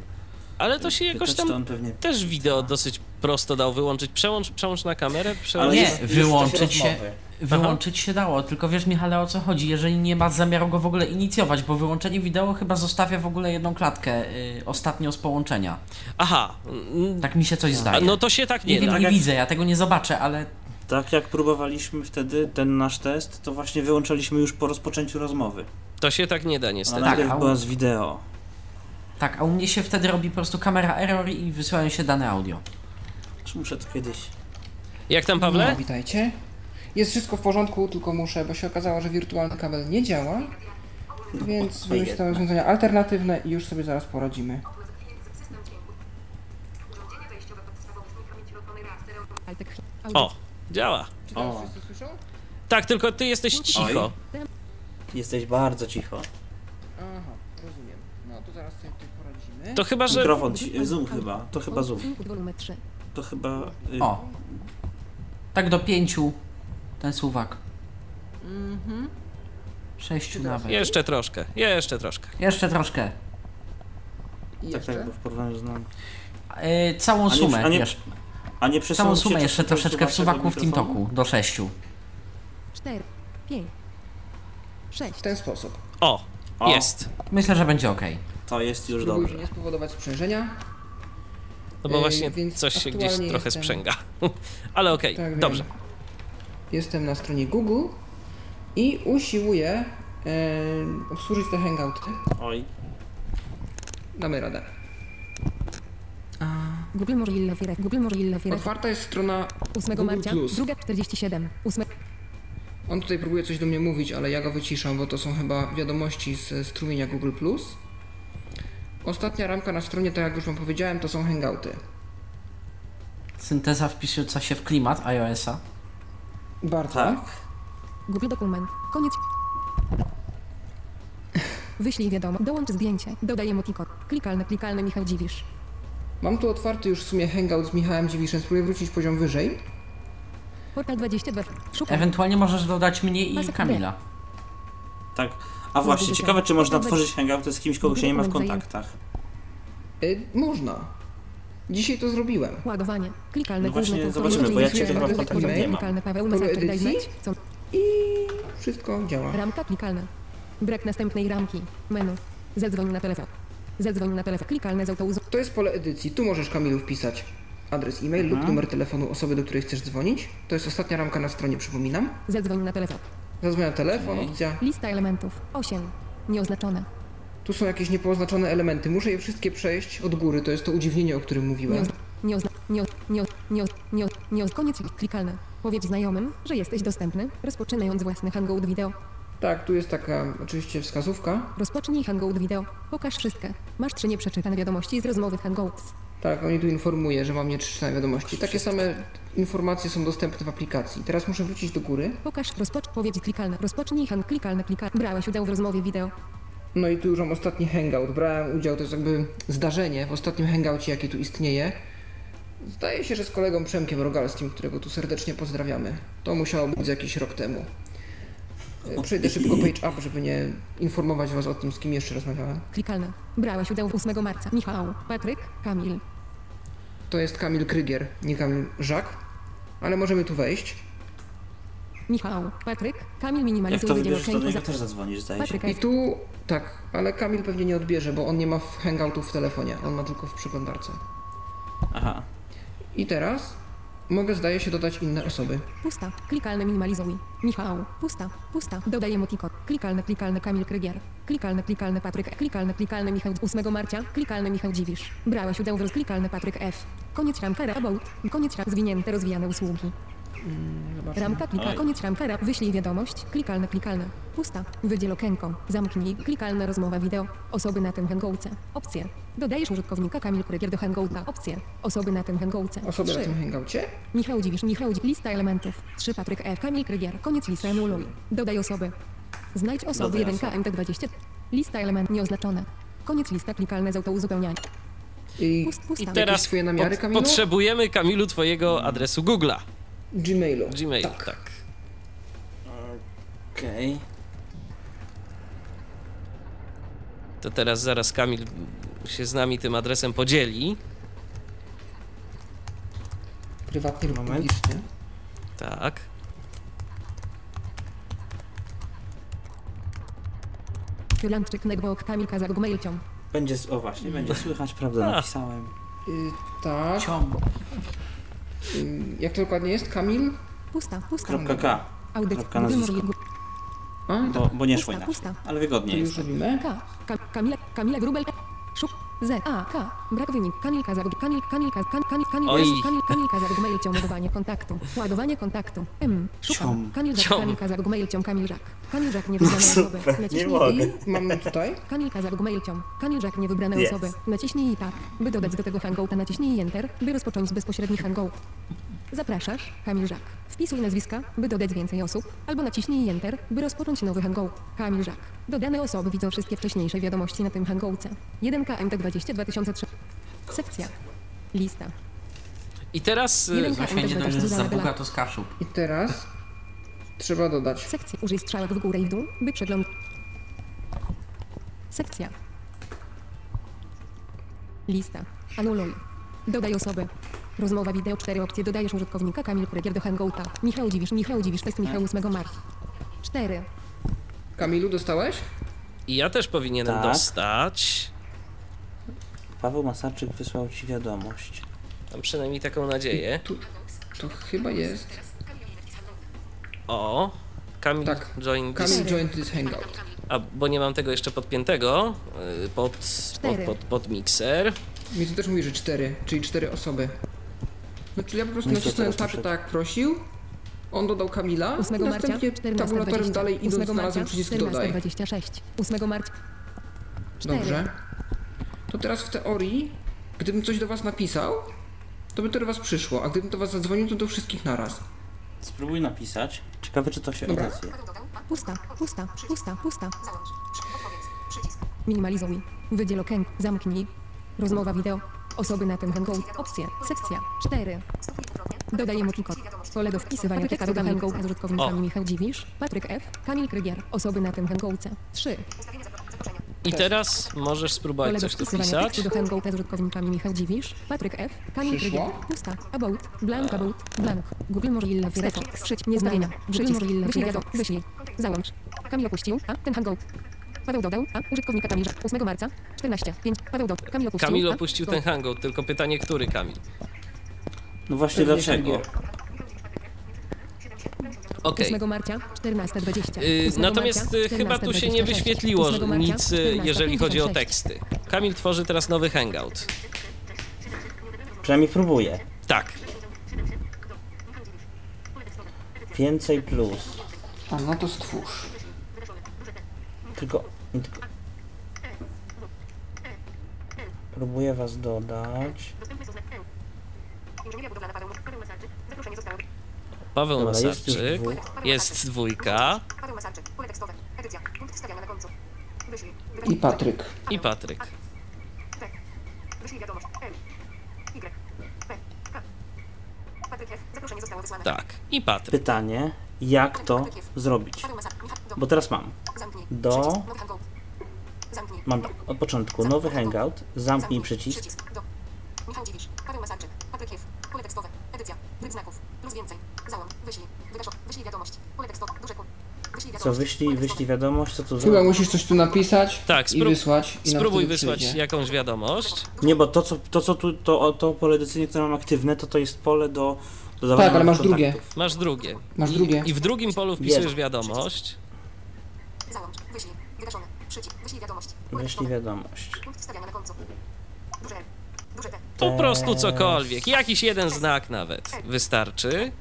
Ale to się jakoś tam pewnie... też wideo dosyć prosto dał wyłączyć. Przełącz, przełącz na kamerę, przełącz Ale nie, w wyłączyć się- rozmowy. Wyłączyć się dało, tylko wiesz Michale o co chodzi, jeżeli nie ma zamiaru go w ogóle inicjować, bo wyłączenie wideo chyba zostawia w ogóle jedną klatkę y, ostatnio z połączenia. Aha, Tak mi się coś zdaje. no to się tak nie nie wiem, da. tak nie jak- widzę, ja tego nie zobaczę, ale Tak jak próbowaliśmy wtedy ten nasz test, to właśnie wyłączaliśmy już po rozpoczęciu rozmowy. To się tak nie da Ona niestety. Tak, najpierw a była z wideo. tak, a u mnie się wtedy robi po prostu kamera error i wysyłają się dane audio. Muszę to kiedyś... Jak tam Pawle? No, witajcie. Jest wszystko w porządku, tylko muszę, bo się okazało, że wirtualny kabel nie działa. Więc jednak. rozwiązania alternatywne i już sobie zaraz poradzimy. O, działa. Czy teraz O. wszyscy słyszą? Tak, tylko ty jesteś cicho. Jesteś bardzo cicho. Aha, rozumiem. No to zaraz sobie tutaj poradzimy. To chyba, że Mikrofon, ci- Zoom chyba. To chyba Zoom. Volume 3. To chyba... y, O, tak do pięciu ten suwak. Mhm. Sześciu nawet. jeszcze troszkę, jeszcze troszkę. Jeszcze troszkę. I Tak, jeszcze? tak, bo w porównaniu z nami. Yy, całą A nie- sumę, a nie- wiesz, A nie całą sumę jeszcze troszeczkę w suwak suwaku w mikrofonu? TeamTalku, do sześciu. 4, 5, 6. W ten sposób. O, O. jest. Myślę, że będzie ok. To jest już Spróbujmy dobrze. nie spowodować sprzężenia. No bo Yy, właśnie więc coś się gdzieś trochę jestem- sprzęga. Ale okej, Tak, wiem. Jestem na stronie Google i usiłuję e, obsłużyć te hangouty. Oj. Damy radę. Google Mozilla Fire. Google Mozilla Fire. Otwarta jest strona 8 Google marca. Plus. Druga 47. 8. On tutaj próbuje coś do mnie mówić, ale ja go wyciszam, bo to są chyba wiadomości z strumienia Google+. Ostatnia ramka na stronie, tak jak już Wam powiedziałem, to są hangouty. Synteza wpisująca się w klimat iOS-a. Bardzo. Tak. Google dokument. Koniec. Wyślij wiadomo. Dołącz zdjęcie. Dodaj emotikon. Klikalne, klikalne Michał Dziwisz. Mam tu otwarty już w sumie hangout z Michałem Dziwiszem, spróbuję wrócić poziom wyżej. Portal 22. Szukaj. Ewentualnie możesz dodać mnie i Masek Kamila. Tak. A właśnie, ciekawe, czy można tworzyć hangouty z kimś, kogo się nie ma w kontaktach. Y, można. Dzisiaj to zrobiłem. Ładowanie. Klikalne No właśnie, główne zobaczymy, bo ja cię Klikalne chyba w kontaktach nie mam. Klikalne Paweł edycji? I wszystko działa. Ramka klikalna. Brak następnej ramki. Menu. Zadzwoń na telefon. Zadzwoń na telefon. Klikalne z autouzą. To jest pole edycji. Tu możesz Kamilu wpisać adres e-mail lub numer telefonu osoby, do której chcesz dzwonić. To jest ostatnia ramka na stronie, przypominam. Zadzwoń na telefon. Zadzwoń na telefon, opcja. Lista elementów. 8. Nieoznaczone. Tu są jakieś niepooznaczone elementy. Muszę je wszystkie przejść od góry. To jest to udziwnienie, o którym mówiłem. Nie ozna... Nie nie nie nie nie Koniec klikalne. Powiedz znajomym, że jesteś dostępny, rozpoczynając własny hangout wideo. Tak, tu jest taka oczywiście wskazówka. Rozpocznij hangout wideo. Pokaż wszystkie. Masz trzy nieprzeczytane wiadomości z rozmowy hangouts. Tak, oni tu informuje, że mam nieprzeczytane wiadomości. Takie same informacje są dostępne w aplikacji. Teraz muszę wrócić do góry. Pokaż rozpocz powiedz klikalne. Rozpocznij hang klikalne klikalne. Brałeś udział w rozmowie wideo. No i tu już mam ostatni hangout. Brałem udział, to jest jakby zdarzenie w ostatnim hangoucie, jakie tu istnieje. Zdaje się, że z kolegą Przemkiem Rogalskim, którego tu serdecznie pozdrawiamy. To musiało być jakiś rok temu. E, Przejdę szybko page up, żeby nie informować was o tym, z kim jeszcze rozmawiałem. Klikalne. Brałeś udział w 8 marca. Michał, Patryk, Kamil. To jest Kamil Krygier, nie Kamil Żak. Ale możemy tu wejść. Michał, Patryk, Kamil Jak minimalizuje to wydział wybierzesz, to do niego za... też zadzwonisz, zdaje się. I tu, tak, ale Kamil pewnie nie odbierze, bo on nie ma w hangoutów w telefonie. On ma tylko w przeglądarce. Aha. I teraz mogę, zdaje się, dodać inne osoby. Pusta. Klikalne minimalizuj. Michał. Pusta. Pusta. Dodaj emotikon. Klikalne, klikalne Kamil Krygier. Klikalne, klikalne Patryk. Klikalne, klikalne Michał 8 marca. Klikalne Michał Dziwisz. Brałeś udział w rozklikalne Patryk F. Koniec ramka about. Koniec ram zwinięte rozwijane usługi. Ramka klika. Oj. Koniec ramka rap. Wyślij wiadomość. Klikalne, klikalne. Pusta. Wydziel okienko. Zamknij. Klikalna rozmowa wideo. Osoby na tym hangoucie. Opcje. Dodajesz użytkownika Kamil Krygier do hangouta. Opcje. Osoby na tym hangoucie. Osoby na tym hangoucie? Michał Dziwisz, Michał Dziwisz. Lista elementów. 3 Patryk F. Kamil Krygier. Koniec listy anuluj. Dodaj osoby. Znajdź osoby Dodaj 1 osoby. KMT20. Lista element nieoznaczone. Koniec lista klikalne z autouzupełniania. I Pust, pusta. I teraz swoje namiary, Kamilu? potrzebujemy, Kamilu, twojego adresu Google'a. Gmailu. Gmail, Tak. tak. Okej. To teraz zaraz Kamil się z nami tym adresem podzieli. Prywatnie lub Moment. publicznie. Tak. Julandczyk, Network, Kamil Kazak, Gmailciom. Będzie, o właśnie, będzie słychać, prawda, A. napisałem. Y, tak. Ciąg. Jak to dokładnie jest? Kamil? Pusta, pusta. Kropka K, Audyt. kropka nazwisko. A, bo, bo nie Pusta, szło inaczej. pusta. Ale to wygodnie już jest. robimy. Kamila, Kamila Grubel. Szuk. Z. A. K. Brak wynik. Kamil Kazak. Kamil, Kamil Kazak. Kamil, Kamil, Kamil, Oj. Kamil, Kamil Kazak. Gmailciom. Ładowanie kontaktu. Ładowanie kontaktu. M. Szukam. Ciom. Kamil. Ciom. Kamil Kazak. Gmailciom. Kamil Żak. Kamil Żak. Niewybrane osoby. Naciśnij I mamy tutaj. Kamil Kazak Gmailciom. Kamil Żak niewybrane Jest. osoby. Naciśnij i tak. By dodać do tego hangouta naciśnij Enter, by rozpocząć bezpośredni hangout. Zapraszasz, Kamil Żak. Wpisuj nazwiska, by dodać więcej osób, albo naciśnij Enter, by rozpocząć nowy hangout. Kamil Żak. Dodane osoby widzą wszystkie wcześniejsze wiadomości na tym hangoucie. 1 KMT20 2003. Sekcja. Lista. I teraz za Buga to z Kaszub. I teraz trzeba dodać. Sekcja. Użyj strzałek w górę i w dół, by przegląd... Sekcja. Lista. Anuluj. Dodaj osoby. Rozmowa wideo, cztery opcje. Dodajesz użytkownika Kamil Krygier do Hangouta. Michał Dziwisz, Michał Dziwisz, test Michał 8 marca. 4. Kamilu, dostałeś? i ja też powinienem Tak. dostać. Paweł Masarczyk wysłał ci wiadomość. Mam przynajmniej taką nadzieję. Tu, to chyba jest. O, Kamil Tak. join this. Kamil this hangout. A, bo nie mam tego jeszcze podpiętego y, pod, pod, pod, pod mikser. Mi to też mówi, że cztery, czyli cztery osoby. No czyli ja po prostu nacisnąłem muszę- tak jak prosił. On dodał Kamila 8 i marca, następnie 14 tabulatorem dalej 8 idąc marca, znalazłem przycisk dodaj. 1426. 8 marca. 4. Dobrze. To teraz w teorii, gdybym coś do was napisał, to by to do was przyszło, a gdybym do was zadzwonił, to do wszystkich naraz. Spróbuj napisać. Ciekawe, czy to się Dobra. odezwie. Pusta, pusta, pusta, pusta. Minimalizuj. Wydziel okienko. Zamknij. Rozmowa wideo. Osoby na tym hangout. Opcje. Sekcja. 4. Dodaj emotikon. Pole do wpisywania tekstu do hangouta z użytkownikami. Michał Dziwisz, Patryk F., Kamil Krygier. Osoby na tym hangoucie. 3. I teraz możesz spróbować do coś tu wpisywania pisać. tekstu do hangouta z użytkownikami Michał Dziwisz, Patryk F., Kamil? Krygier. Pusta. About. Blank about. Blank. Google Mozilla Firefox. Przycisk. Nieznawienia. Google Mozilla Firefox. Wyślij. Załącz. Kamil opuścił. A. Ten hangout. Paweł dodał. A. Użytkownika Kamil. 8 marca. 14. 5. Paweł dodał. Kamil opuścił. Kamil opuścił ten hangout, tylko pytanie, który Kamil? No właśnie dlaczego? Okej. 8 marca 14.20. Y, 8 Natomiast y, marca, chyba tu się nie 14:26. wyświetliło 8 marca, nic, y, jeżeli chodzi o 14:56. teksty. Kamil tworzy teraz nowy hangout. Przynajmniej próbuję. Tak. Więcej plus. A no to stwórz. Tylko, tylko... Próbuję was dodać. Paweł Dobra, jest już Masarczyk. dwóch. Jest dwójka. I Patryk. I Patryk. Tak. I Patryk. Pytanie, jak to zrobić? Bo teraz mam. Do... Mam tak, od początku. Nowy hangout, zamknij przycisk. Michał Dziwisz, Paweł Masarczyk, Patryk Jew, pole tekstowe, edycja, znaków, plus więcej, Co, wyślij, wyślij wiadomość, co tu Chyba zrobić? musisz coś tu napisać Tak, i wysłać. I nam Spróbuj wtedy wysłać przyjdzie. jakąś wiadomość. Nie, bo to co, to, co tu, to, to pole decyzyjne, które mam aktywne, to to jest pole do dodawania Tak, ale masz nowych drugie. kontaktów. Masz drugie. Masz I, drugie. I w drugim polu wpisujesz Jest. wiadomość. załącz, wyślij, wygaszone, przycisk, wyślij wiadomość, Wyślij wiadomość. punkt wstawiania na końcu, duże L, duże T, Po prostu cokolwiek. Jakiś jeden znak nawet wystarczy.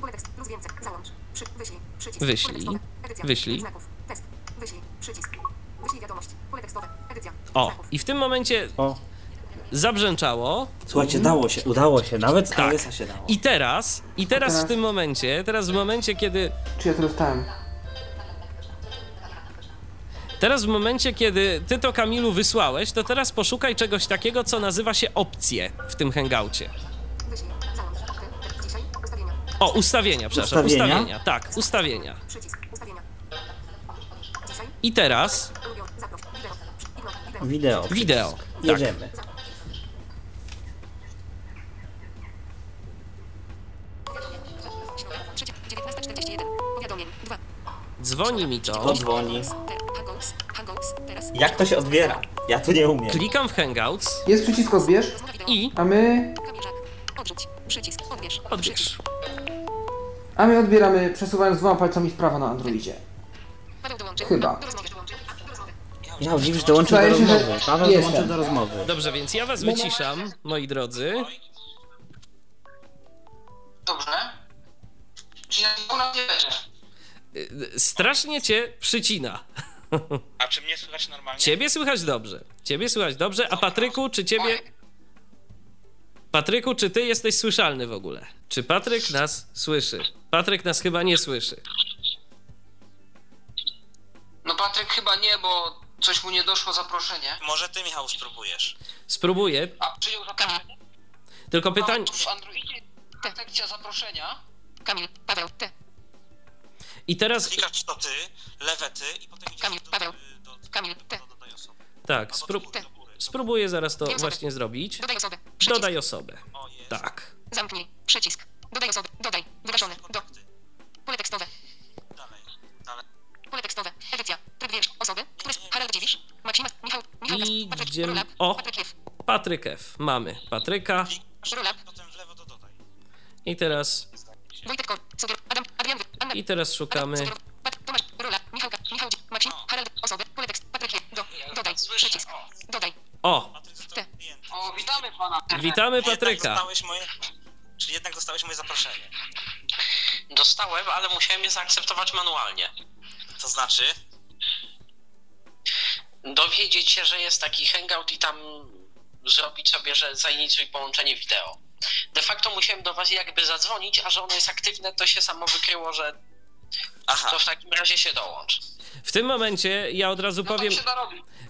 Pole tekst, plus więcej, załącz, przy, wyślij, przycisk, Wyślij. edycja, Wyślij. znaków, test, wyślij, przycisk, wyślij wiadomość, pole tekstowe, edycja, O, znaków, i w tym momencie O, zabrzęczało. słuchajcie, dało się, udało się, nawet z Tak. się dało. I teraz, i teraz w teraz? tym momencie, teraz w momencie, kiedy Czy ja to dostałem? Teraz w momencie, kiedy ty to Kamilu wysłałeś, to teraz poszukaj czegoś takiego, co nazywa się opcje w tym hangoucie. O, ustawienia, przepraszam, Ustawienia? ustawienia. Tak, ustawienia. przycisk, I teraz wideo, przy- wideo. Tak. Jedziemy. Przycisk 1941. Powiadomień 2. Dzwoni mi to. To dzwoni. Jak to się odbiera? Ja tu nie umiem. Klikam w Hangouts Jest przycisk odbierz, i a my. Odrzuć. Przycisk. Odbierz. odbierz. A my odbieramy przesuwając dwoma palcami w prawo na Androidzie. Chyba. Ja dziwisz, dołączył do Zdaje się, że rozmowy. Paweł jestem. dołączył do rozmowy. Dobrze, więc ja was wyciszam, moi drodzy. Dobrze. Czyli u nas nie będzie. Y, Strasznie cię przycina. A czy mnie słychać normalnie? Ciebie słychać dobrze. Ciebie słychać dobrze, a Patryku, czy ciebie... Patryku, czy ty jesteś słyszalny w ogóle? Czy Patryk nas słyszy? Patryk nas chyba nie słyszy. No Patryk chyba nie, bo coś mu nie doszło zaproszenie. Może ty, Michał, spróbujesz. Spróbuję, A przyjął zaproszenie? tylko pytanie... W Androidzie sekcja zaproszenia. Kamil. Paweł. T. I teraz... Klikasz to ty, lewe ty i potem idziesz Kamil, do, Paweł. do, do, Kamil, do, ty. do, osoby. Tak, Albo spró do góry, do góry. Spróbuję zaraz to właśnie zrobić. Dodaj osobę. Przycisk. Dodaj osobę. Tak. Zamknij. Przycisk. Dodaj osobę. Dodaj. Wygaszone. Do. Pole tekstowe. Dalej, dalej. Pole tekstowe. Edycja. Tryb wiersz. Osoby. Które... Harald Dziwisz. Maksima. Michał. Michał. I Patryk. idziemy- Rulap. o. Patryk F. Mamy Patryka. Rulap. potem w lewo to dodaj. I teraz... Wojtek Kor. Adam. Adrian. Anna. I teraz szukamy... Tomasz. Rula. Michał. Michał. Maksim. Harald. Osoby. Pole tekst. Patryk Jew. Do. Dodaj. Przycisk. Dodaj. O! Patryk został. O, witamy pana. Witamy Patryka. dostałeś moje... Czyli jednak dostałeś moje zaproszenie. Dostałem, ale musiałem je zaakceptować manualnie. To znaczy... Dowiedzieć się, że jest taki hangout i tam zrobić sobie, że zainicjuj połączenie wideo. De facto musiałem do was jakby zadzwonić, a że ono jest aktywne, to się samo wykryło, że Aha. to w takim razie się dołącz. W tym momencie ja od razu No powiem...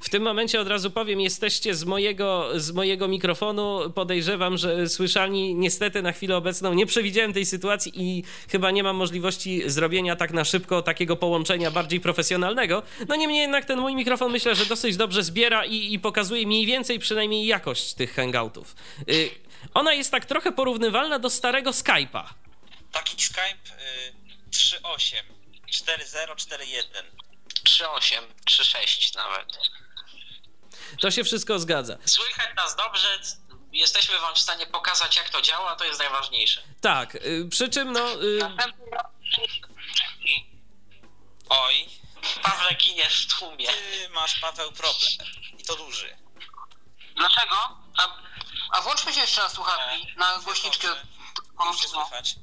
W tym momencie od razu powiem, jesteście z mojego, z mojego mikrofonu. Podejrzewam, że słyszalni niestety na chwilę obecną nie przewidziałem tej sytuacji i chyba nie mam możliwości zrobienia tak na szybko takiego połączenia bardziej profesjonalnego. No niemniej jednak ten mój mikrofon myślę, że dosyć dobrze zbiera i, i pokazuje mniej więcej przynajmniej jakość tych hangoutów. Y, ona jest tak trochę porównywalna do starego Skype'a. Taki Skype y, 3.8, 4.0, 4.1. 3.8, 3.6 nawet. To się wszystko zgadza. Słychać nas dobrze, jesteśmy wam w stanie pokazać jak to działa, to jest najważniejsze. Tak, y, przy czym no... y, Oj, Pawle giniesz w tłumie. ty masz Paweł problem. I to duży. Dlaczego? A, a włączmy się jeszcze na słuchawki, na głośniczkę. Się słychać.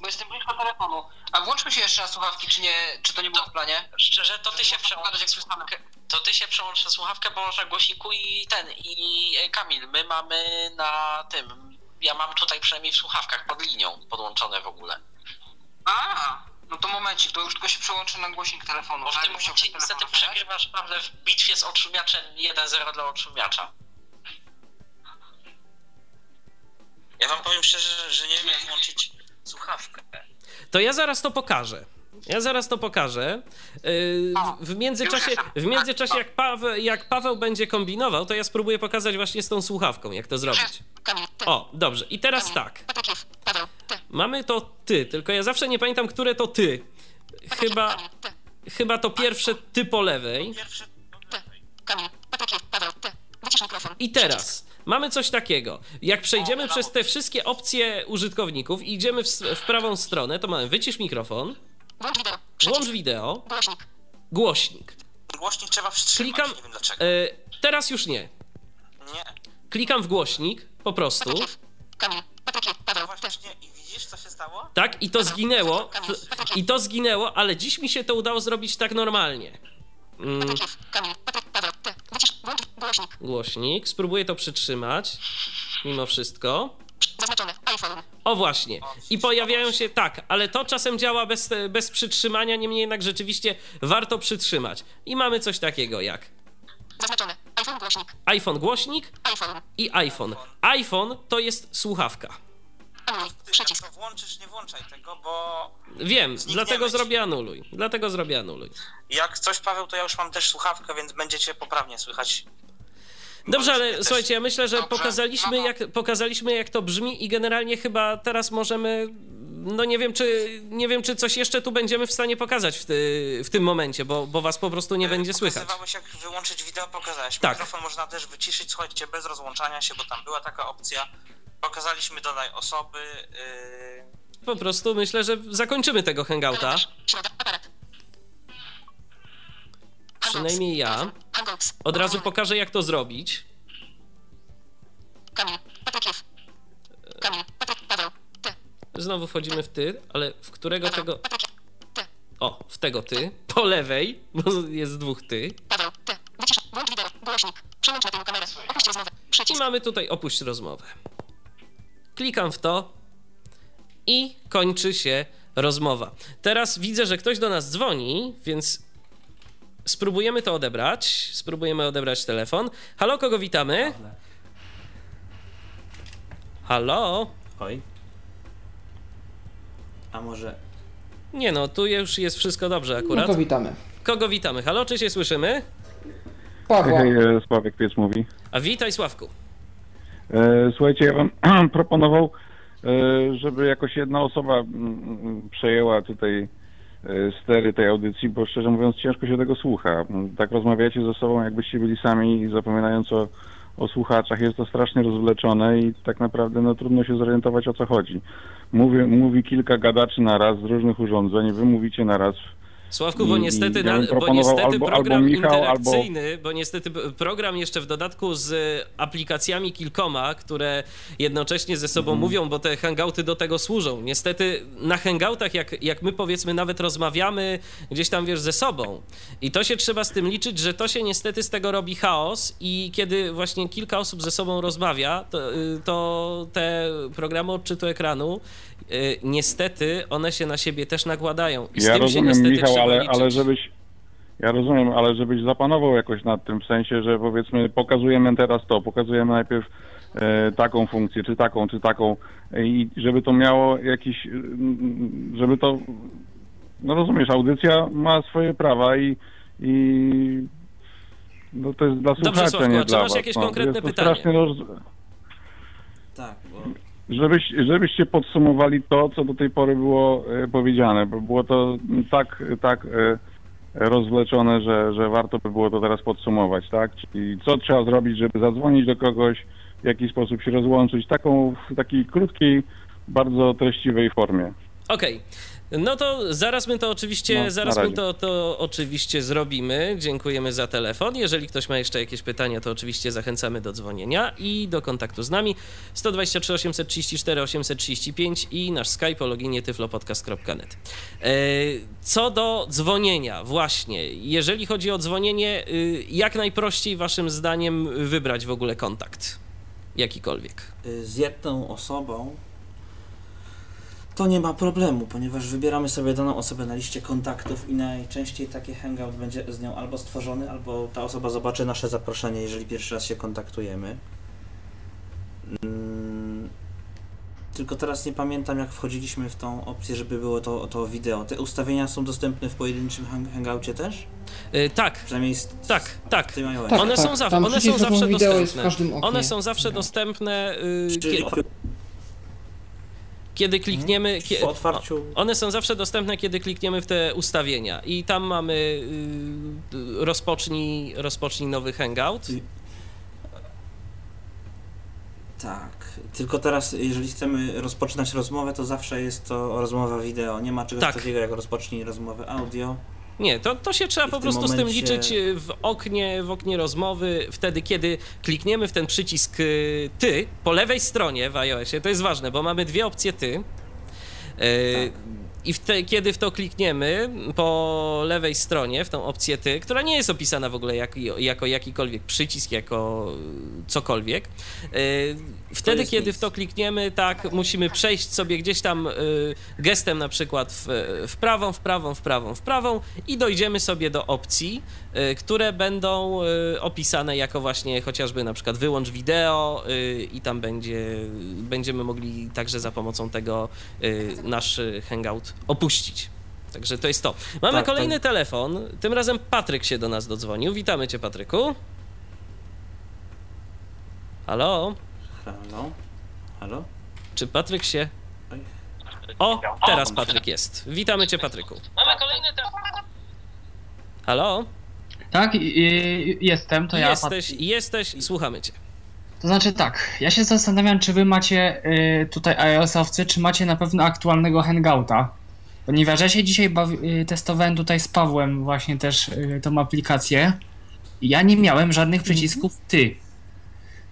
Bo jestem blisko telefonu. A włączmy się jeszcze na słuchawki, czy nie, czy to nie było w planie? Szczerze, to ty się przełącz jak słyszamy. To ty się przełącz na słuchawkę, bo masz na głośniku i ten, i e, Kamil, my mamy na tym, ja mam tutaj przynajmniej w słuchawkach pod linią podłączone w ogóle. A, no to momencik, to już tylko się przełączę na głośnik telefonu. Bo w tak? tym Musiał momencie niestety przegrywasz Pawle w bitwie z odszumiaczem 1-0 dla odszumiacza. Ja wam powiem szczerze, że nie wiem jak włączyć słuchawkę. To ja zaraz to pokażę. Ja zaraz to pokażę. Yy, W międzyczasie, w międzyczasie jak, Paweł, jak Paweł będzie kombinował, to ja spróbuję pokazać właśnie z tą słuchawką, jak to zrobić. O, dobrze. I teraz tak. Mamy to ty, tylko ja zawsze nie pamiętam, które to ty. Chyba, chyba to pierwsze ty po lewej. I teraz mamy coś takiego. Jak przejdziemy przez te wszystkie opcje użytkowników i idziemy w, w prawą stronę, to mamy wycisz mikrofon, Włącz wideo. Głośnik. głośnik. Głośnik trzeba wstrzymać, Klikam. nie wiem dlaczego. y, teraz już nie. Nie, Klikam w głośnik, po prostu. Kamil, Paweł, właśnie i widzisz co się stało? Tak, i to zginęło. I to zginęło, ale dziś mi się to udało zrobić tak normalnie. Mm, głośnik, spróbuję to przytrzymać. Mimo wszystko. Zaznaczone. iPhone. O właśnie. I pojawiają się tak, ale to czasem działa bez, bez przytrzymania, niemniej jednak rzeczywiście warto przytrzymać. I mamy coś takiego jak Zaznaczone. iPhone głośnik. iPhone głośnik iPhone. i iPhone. iPhone to jest słuchawka. Anuluj. Przycisk. jak to włączysz, nie włączaj tego, bo Wiem, Znikniemy dlatego ci. zrobię anuluj. Dlatego zrobię anuluj. jak coś Paweł, to ja już mam też słuchawkę, więc będziecie poprawnie słychać. Dobrze, ale też- słuchajcie, ja myślę, że Dobrze. pokazaliśmy No. jak, pokazaliśmy jak to brzmi i generalnie chyba teraz możemy no nie wiem, czy nie wiem, czy coś jeszcze tu będziemy w stanie pokazać w, ty, w tym momencie, bo, bo was po prostu nie będzie słychać. Pokazywałeś jak wyłączyć wideo, pokazałeś. Tak. Mikrofon można też wyciszyć, słuchajcie, bez rozłączania się, bo tam była taka opcja. Pokazaliśmy dodaj osoby. Yy... Po prostu myślę, że zakończymy tego hangouta. Przynajmniej ja. Od razu pokażę, jak to zrobić. Znowu wchodzimy w ty, ale w którego tego. O, w tego ty. Po lewej, bo jest dwóch ty. Paweł. Ty. Wycisz. Włącz wideo. Głośnik. Przełącz na tę kamerę. Opuść rozmowę. I mamy tutaj opuść rozmowę. Klikam w to i kończy się rozmowa. Teraz widzę, że ktoś do nas dzwoni, więc spróbujemy to odebrać. Spróbujemy odebrać telefon. Halo, kogo witamy? Halo? Oj. A może... Nie no, tu już jest wszystko dobrze No akurat. to witamy. Kogo witamy? Halo, czy się słyszymy? Pawła. Hej, e, Sławek Piec mówi. A witaj Sławku. E, Słuchajcie, ja bym proponował, e, żeby jakoś jedna osoba mm, mm, przejęła tutaj stery tej audycji, bo szczerze mówiąc ciężko się tego słucha. Tak rozmawiacie ze sobą, jakbyście byli sami i zapominając o, o słuchaczach, jest to strasznie rozwleczone i tak naprawdę no, trudno się zorientować o co chodzi. Mówi, mówi kilka gadaczy na raz z różnych urządzeń, wy mówicie na raz Sławku, bo niestety, ja bo niestety albo- program albo Michał, interakcyjny, bo niestety program jeszcze w dodatku z aplikacjami kilkoma, które jednocześnie ze sobą Mhm. mówią, bo te hangouty do tego służą. Niestety na hangoutach, jak, jak my powiedzmy nawet rozmawiamy gdzieś tam, wiesz, ze sobą i to się trzeba z tym liczyć, że to się niestety z tego robi chaos i kiedy właśnie kilka osób ze sobą rozmawia, to, y, to te programy odczytu ekranu y, niestety one się na siebie też nakładają. I z ja tym się rozumiem, niestety Michał, ale, ale żebyś, Ja rozumiem, ale żebyś zapanował jakoś nad tym, w sensie, że powiedzmy pokazujemy teraz to, pokazujemy najpierw e, taką funkcję, czy taką, czy taką e, i żeby to miało jakiś, żeby to, no rozumiesz, audycja ma swoje prawa i, i no to jest dla Dobrze, słuchaczy, Sławku, nie a czy dla masz was. jakieś no. konkretne pytanie? roz... Tak, bo Żebyś, żebyście podsumowali to, co do tej pory było e, powiedziane, bo było to tak, tak e, rozwleczone, że, że warto by było to teraz podsumować, tak? Czyli co trzeba zrobić, żeby zadzwonić do kogoś, w jaki sposób się rozłączyć, taką w takiej krótkiej, bardzo treściwej formie. Okej. No to zaraz my to oczywiście, No, zaraz my to, to oczywiście zrobimy. Dziękujemy za telefon. Jeżeli ktoś ma jeszcze jakieś pytania, to oczywiście zachęcamy do dzwonienia i do kontaktu z nami 123 834 835 i nasz Skype o loginie tyflopodcast.net. E, Co do dzwonienia, właśnie, jeżeli chodzi o dzwonienie, y, jak najprościej waszym zdaniem wybrać w ogóle kontakt? Jakikolwiek. y, z jedną osobą to nie ma problemu, ponieważ wybieramy sobie daną osobę na liście kontaktów i najczęściej taki hangout będzie z nią albo stworzony, albo ta osoba zobaczy nasze zaproszenie, jeżeli pierwszy raz się kontaktujemy. Mm, Tylko teraz nie pamiętam, jak wchodziliśmy w tą opcję, żeby było to, to wideo. Te ustawienia są dostępne w pojedynczym hang- hangoucie też? Y, Tak, Przynajmniej z, tak, tak. tym iOS. Tak, one tak. są, zaw- one są zawsze w dostępne. każdym oknie. One są zawsze dostępne, y, Czyli kiedy klikniemy. Kie- po otwarciu one są zawsze dostępne, kiedy klikniemy w te ustawienia. I tam mamy y, rozpocznij, rozpocznij nowy hangout. Tak, tylko teraz, jeżeli chcemy rozpoczynać rozmowę, to zawsze jest to rozmowa wideo. Nie ma czegoś Tak. takiego jak rozpocznij rozmowę audio. Nie, to, to się trzeba po prostu z tym momencie- liczyć y, w oknie, w oknie rozmowy, wtedy kiedy klikniemy w ten przycisk y, ty po lewej stronie w iOSie, to jest ważne, bo mamy dwie opcje ty. Y, Tak. I w te, kiedy w to klikniemy po lewej stronie, w tą opcję ty, która nie jest opisana w ogóle jak, jako jakikolwiek przycisk, jako cokolwiek, y, wtedy kiedy nic. w to klikniemy, tak, musimy przejść sobie gdzieś tam y, gestem na przykład w, w prawą, w prawą, w prawą, w prawą i dojdziemy sobie do opcji, które będą y, opisane jako właśnie chociażby na przykład wyłącz wideo y, i tam będzie, będziemy mogli także za pomocą tego y, nasz y, hangout opuścić. Także to jest to. Mamy Tak, kolejny tak. telefon. Tym razem Patryk się do nas dodzwonił. Witamy cię, Patryku. Halo? Halo? Halo? Czy Patryk się. O, teraz Patryk jest. Witamy cię, Patryku. Mamy kolejny telefon. Halo? Tak, jestem, to ja. Jesteś, jesteś, słuchamy cię. To znaczy tak, ja się zastanawiam, czy wy macie y, tutaj iOS-owcy, czy macie na pewno aktualnego Hangouta. Ponieważ ja się dzisiaj bawi, y, testowałem tutaj z Pawłem właśnie też y, tą aplikację. i Ja nie miałem żadnych przycisków ty.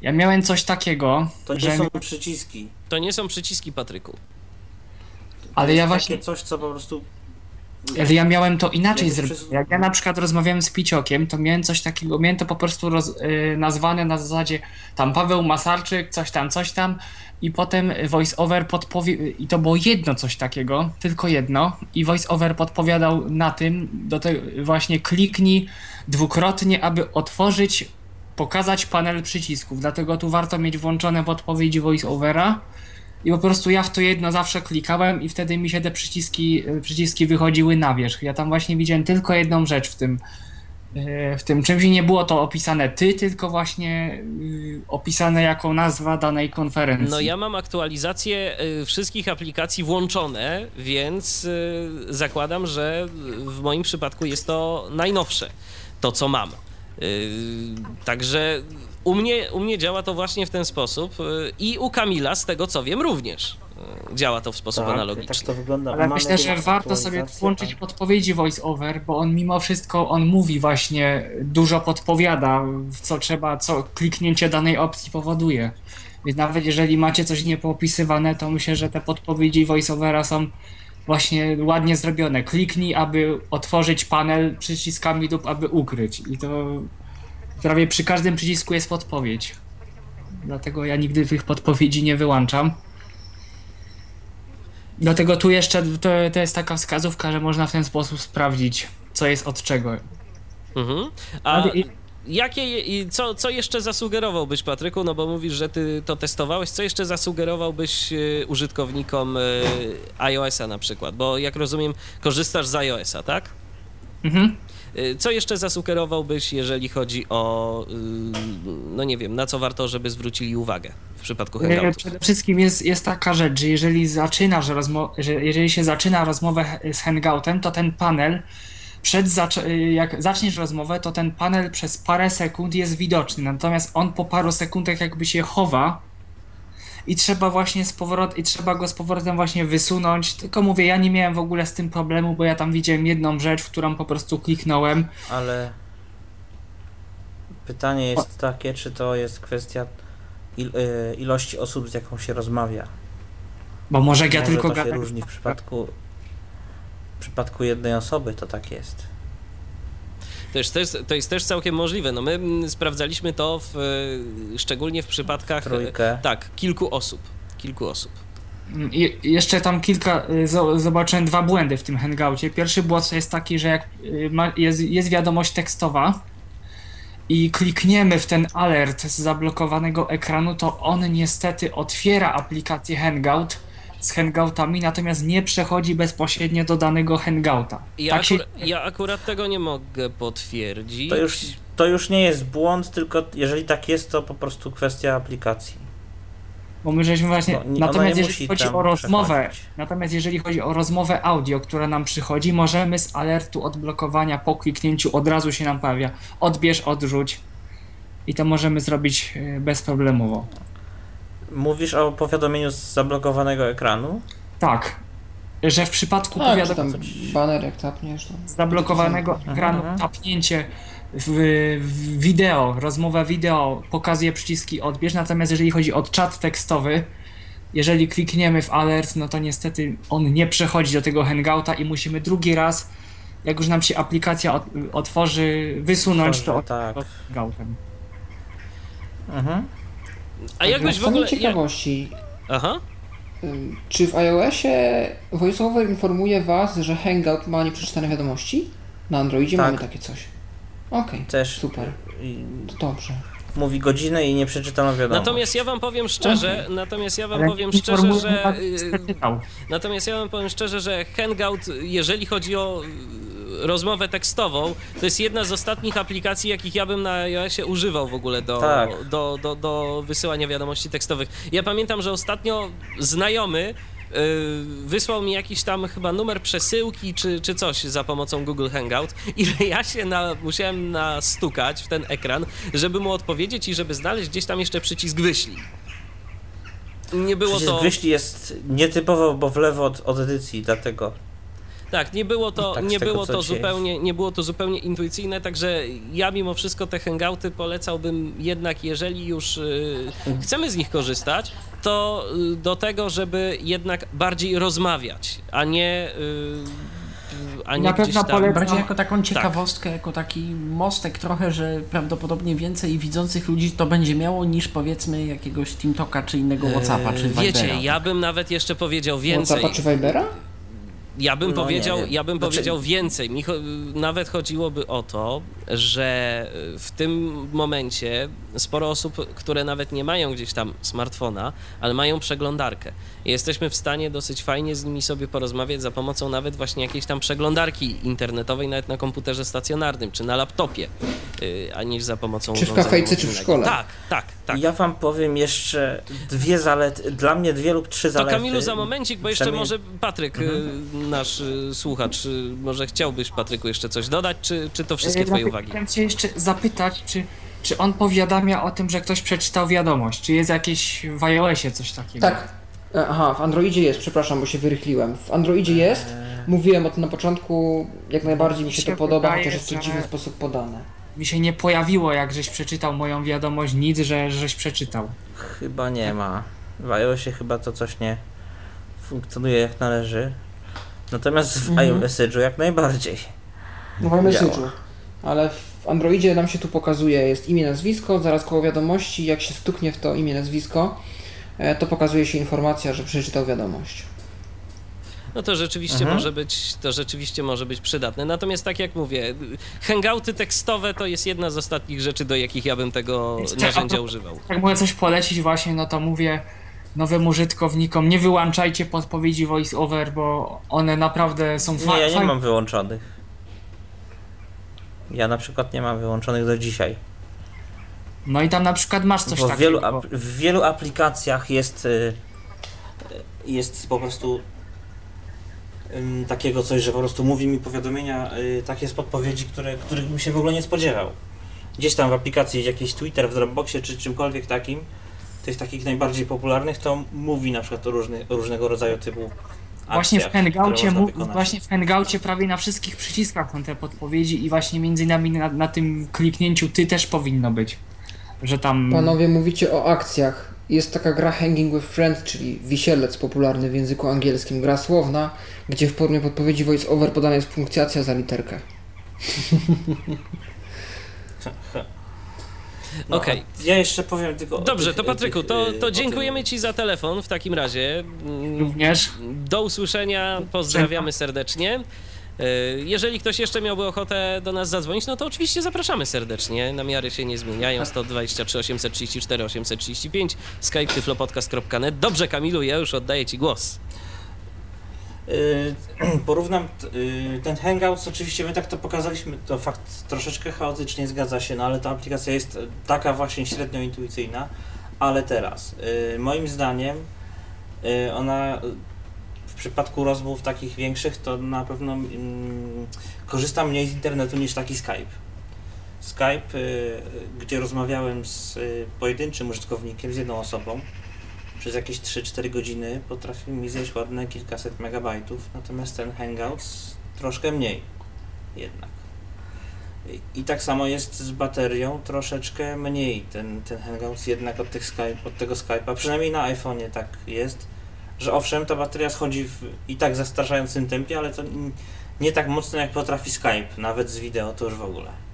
Ja miałem coś takiego, To nie że... są przyciski. To nie są przyciski, Patryku. To Ale jest ja takie właśnie- coś, co po prostu... Ale ja miałem to inaczej zrobić. Jak ja na przykład rozmawiałem z Piciokiem, to miałem coś takiego, miałem to po prostu roz, y, nazwane na zasadzie tam Paweł Masarczyk, coś tam, coś tam i potem voice over podpowie i to było jedno coś takiego, tylko jedno i voice over podpowiadał na tym do tego właśnie kliknij dwukrotnie, aby otworzyć pokazać panel przycisków, dlatego tu warto mieć włączone podpowiedzi voice overa i po prostu ja w to jedno zawsze klikałem i wtedy mi się te przyciski, przyciski wychodziły na wierzch. Ja tam właśnie widziałem tylko jedną rzecz w tym, e, w tym czymś nie było to opisane ty, tylko właśnie y, opisane jako nazwa danej konferencji. No ja mam aktualizację y, wszystkich aplikacji włączone, więc y, zakładam, że w moim przypadku jest to najnowsze, to co mam. Także u mnie, u mnie działa to właśnie w ten sposób y, i u Kamila, z tego co wiem, również y, działa to w sposób Tak, analogiczny. tak to wygląda. Ale myślę, że warto sobie włączyć tak. podpowiedzi voice over, bo on mimo wszystko on mówi właśnie dużo podpowiada, co trzeba, co kliknięcie danej opcji powoduje. Więc nawet jeżeli macie coś niepoopisywane, to myślę, że te podpowiedzi voice overa są właśnie ładnie zrobione. Kliknij, aby otworzyć panel przyciskami lub aby ukryć. I to prawie przy każdym przycisku jest podpowiedź. Dlatego ja nigdy tych podpowiedzi nie wyłączam. Dlatego tu jeszcze to, to jest taka wskazówka, że można w ten sposób sprawdzić, co jest od czego. Mhm. A jakie, co, co jeszcze zasugerowałbyś, Patryku? No bo mówisz, że ty to testowałeś. Co jeszcze zasugerowałbyś e, użytkownikom e, iOS-a na przykład? Bo jak rozumiem, korzystasz z iOS-a, tak? Mhm. E, Co jeszcze zasugerowałbyś, jeżeli chodzi o, y, no nie wiem, na co warto, żeby zwrócili uwagę w przypadku Hangoutów? Przede wszystkim jest, jest taka rzecz, że jeżeli zaczynasz rozmo- że jeżeli się zaczyna rozmowę z Hangoutem, to ten panel przed zac- jak zaczniesz rozmowę, to ten panel przez parę sekund jest widoczny, natomiast on po paru sekundach jakby się chowa i trzeba właśnie z powrotem, i trzeba go z powrotem właśnie wysunąć. Tylko mówię, ja nie miałem w ogóle z tym problemu, bo ja tam widziałem jedną rzecz, w którą po prostu kliknąłem. Ale pytanie jest takie, czy to jest kwestia il, y, ilości osób, z jaką się rozmawia. Bo może jak ja Może tylko to się gadam- różni w przypadku w przypadku jednej osoby, to tak jest. To jest, to, jest, to jest też całkiem możliwe. No my mm, sprawdzaliśmy to w, e, szczególnie w przypadkach Trójkę. tak, kilku osób. Kilku osób. I jeszcze tam kilka, y, zo- zobaczyłem dwa błędy w tym hangoucie. Pierwszy błąd jest taki, że jak y, ma, jest, jest wiadomość tekstowa i klikniemy w ten alert z zablokowanego ekranu, to on niestety otwiera aplikację Hangout z hangoutami, natomiast nie przechodzi bezpośrednio do danego hangouta. Ja, tak się, ja akurat tego nie mogę potwierdzić. To już, to już nie jest błąd, tylko jeżeli tak jest, to po prostu kwestia aplikacji. bo my żeśmy właśnie. No, nie- natomiast jeżeli chodzi o rozmowę, przechodzić. natomiast jeżeli chodzi o rozmowę audio, która nam przychodzi, możemy z alertu odblokowania po kliknięciu od razu się nam pojawia. Odbierz, odrzuć. I to możemy zrobić y, bezproblemowo. Mówisz o powiadomieniu z zablokowanego ekranu? Tak. Że w przypadku Tak, powiadomienia tam baner jak tapniesz. Z zablokowanego Mhm. ekranu tapnięcie w, w wideo, rozmowa wideo pokazuje przyciski odbierz, natomiast jeżeli chodzi o czat tekstowy, jeżeli klikniemy w alert, no to niestety on nie przechodzi do tego hangouta i musimy drugi raz, jak już nam się aplikacja ot, otworzy, wysunąć to od tak. hangoutem. Mhm. A jakbyś Z w ogóle... ciekawości, Aha. ym, czy w iOSie VoiceOver informuje Was, że Hangout ma nieprzeczytane wiadomości? Na Androidzie Tak. mamy takie coś. Okej, Też super. To dobrze. mówi godzinę i nie przeczytano wiadomość. Natomiast ja wam powiem szczerze, natomiast ja wam Ale powiem szczerze, że y, natomiast ja wam powiem szczerze, że Hangout, jeżeli chodzi o y, rozmowę tekstową, to jest jedna z ostatnich aplikacji, jakich ja bym na iOSie używał w ogóle do, Tak. do, do, do wysyłania wiadomości tekstowych. Ja pamiętam, że ostatnio znajomy y, wysłał mi jakiś tam chyba numer przesyłki czy, czy coś za pomocą Google Hangout. Ile ja się na, musiałem nastukać w ten ekran, żeby mu odpowiedzieć i żeby znaleźć gdzieś tam jeszcze przycisk wyślij. Nie było Przycisk to. wyślij jest nietypowo, bo w lewo od, od edycji, dlatego. Tak, nie było to, Tak nie tego, było to zupełnie, nie było to zupełnie intuicyjne, także ja mimo wszystko te hangouty polecałbym jednak, jeżeli już y, chcemy z nich korzystać, to y, do tego, żeby jednak bardziej rozmawiać, a nie y, a nie Na pewno tam... polecam- Bardziej jako taką Tak. ciekawostkę, jako taki mostek trochę, że prawdopodobnie więcej widzących ludzi to będzie miało niż powiedzmy jakiegoś TeamTalka czy innego Whatsappa czy Vibera. Eee, Wiecie, ja bym nawet jeszcze powiedział więcej. WhatsAppa czy Vibera? Ja bym No, powiedział, nie wiem. ja bym Znaczy- powiedział więcej. Mi cho- nawet chodziłoby o to, że w tym momencie sporo osób, które nawet nie mają gdzieś tam smartfona, ale mają przeglądarkę. Jesteśmy w stanie dosyć fajnie z nimi sobie porozmawiać za pomocą nawet właśnie jakiejś tam przeglądarki internetowej, nawet na komputerze stacjonarnym czy na laptopie, yy, a niż za pomocą Czy w kafejce, czy w szkole? Tak, tak, tak. Ja wam powiem jeszcze dwie zalety, dla mnie dwie lub trzy To zalety. Kamilu za momencik, bo jeszcze może Patryk, y, nasz y, słuchacz, y, może chciałbyś Patryku jeszcze coś dodać, czy, czy to wszystkie E, twoje uwagi? Chciałem cię jeszcze zapytać, czy, czy on powiadamia o tym, że ktoś przeczytał wiadomość? Czy jest jakieś w iOSie coś takiego? Tak. E, Aha, w Androidzie jest, przepraszam, bo się wyrychliłem. W Androidzie jest, mówiłem o tym na początku, jak najbardziej mi się się to podoba, wydaje, chociaż jest to w że- dziwny sposób podane. Mi się nie pojawiło, jak żeś przeczytał moją wiadomość, nic, że żeś przeczytał. Chyba nie ma. W iOSie chyba to coś nie funkcjonuje jak należy. Natomiast w Mhm. iMessage'u jak najbardziej. No w iMessage'u. Ale w Androidzie nam się tu pokazuje, jest imię, nazwisko, zaraz koło wiadomości, jak się stuknie w to imię, nazwisko, e, to pokazuje się informacja, że przeczytał wiadomość. no to rzeczywiście Mhm. może być, to rzeczywiście może być przydatne. Natomiast tak jak mówię, hangouty tekstowe to jest jedna z ostatnich rzeczy, do jakich ja bym tego narzędzia używał. Jak mogę coś polecić właśnie, no to mówię nowym użytkownikom, nie wyłączajcie podpowiedzi voice-over, bo one naprawdę są fa- Nie, ja nie fajne. mam wyłączonych. Ja na przykład nie mam wyłączonych do dzisiaj. No i tam na przykład masz coś Bo takiego. wielu, w wielu aplikacjach jest, y, y, jest po prostu takiego coś, że po prostu mówi mi powiadomienia, y, takie z podpowiedzi, które, których bym się w ogóle nie spodziewał. Gdzieś tam w aplikacji jakiś Twitter, w Dropboxie czy czymkolwiek takim, tych takich najbardziej popularnych, to mówi na przykład o różnych, o różnego rodzaju typu Właśnie w Hangoucie, właśnie w Hangoucie prawie na wszystkich przyciskach są te podpowiedzi i właśnie między innymi na, na tym kliknięciu ty też powinno być. Że tam. Panowie mówicie o akcjach. Jest taka gra Hanging with Friends, czyli wisielec popularny w języku angielskim, gra słowna, gdzie w formie podpowiedzi voice over podana jest punkcjacja za literkę. No, Okej. a Ja jeszcze powiem tylko. Dobrze, tych- to Patryku, tych, to, y, to dziękujemy Ci za telefon w takim razie. Również. Do usłyszenia, pozdrawiamy serdecznie. Y, Jeżeli ktoś jeszcze miałby ochotę do nas zadzwonić, no to oczywiście zapraszamy serdecznie. Namiary się nie zmieniają. 123 834 835 skype tyflopodcast.net. Dobrze, Kamilu, ja już oddaję Ci głos. Y, Porównam y, ten Hangouts, oczywiście my tak to pokazaliśmy, to fakt troszeczkę chaotycznie zgadza się, no ale ta aplikacja jest taka właśnie średnio intuicyjna, ale teraz, y, moim zdaniem ona w przypadku rozmów takich większych to na pewno mm, korzysta mniej z internetu niż taki Skype. Skype, gdzie rozmawiałem z pojedynczym użytkownikiem, z jedną osobą, przez jakieś 3-4 godziny potrafi mi zjeść ładne kilkaset megabajtów, natomiast ten Hangouts troszkę mniej jednak. I, tak samo jest z baterią, troszeczkę mniej ten, ten Hangouts jednak od, tych Skype, od tego Skype'a, przynajmniej na iPhone'ie tak jest, że owszem, ta bateria schodzi w i tak zastraszającym tempie, ale to nie tak mocno jak potrafi Skype, nawet z wideo to już w ogóle.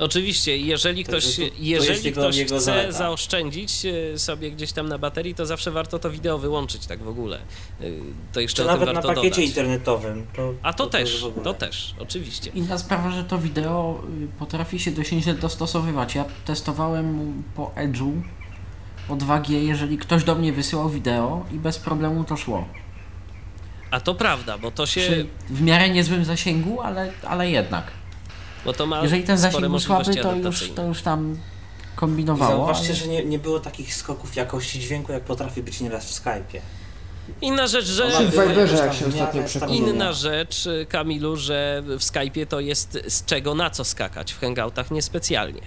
Oczywiście, jeżeli ktoś, to- to jeżeli ktoś jego chce zaleta. zaoszczędzić e, sobie gdzieś tam na baterii, to zawsze warto to wideo wyłączyć tak w ogóle. E, To jeszcze Czy o tym nawet na warto pakiecie dodać. internetowym. To, A to, też, to też, oczywiście. Inna sprawa, że to wideo y, potrafi się dość nieźle dostosowywać. Ja testowałem po Edge'u, po 2G, jeżeli ktoś do mnie wysyłał wideo i bez problemu to szło. A to prawda, bo to się, Przy w miarę niezłym zasięgu, ale, ale jednak. Bo to ma Jeżeli ten zasięg był słaby, możliwości to już, to już tam I kombinowało. zauważcie, ale- że nie, nie było takich skoków jakości dźwięku, jak potrafi być nieraz w Skype'ie. Inna rzecz, że... Inna rzecz, Kamilu, że w Skype'ie to jest z czego na co skakać, w Hangoutach niespecjalnie.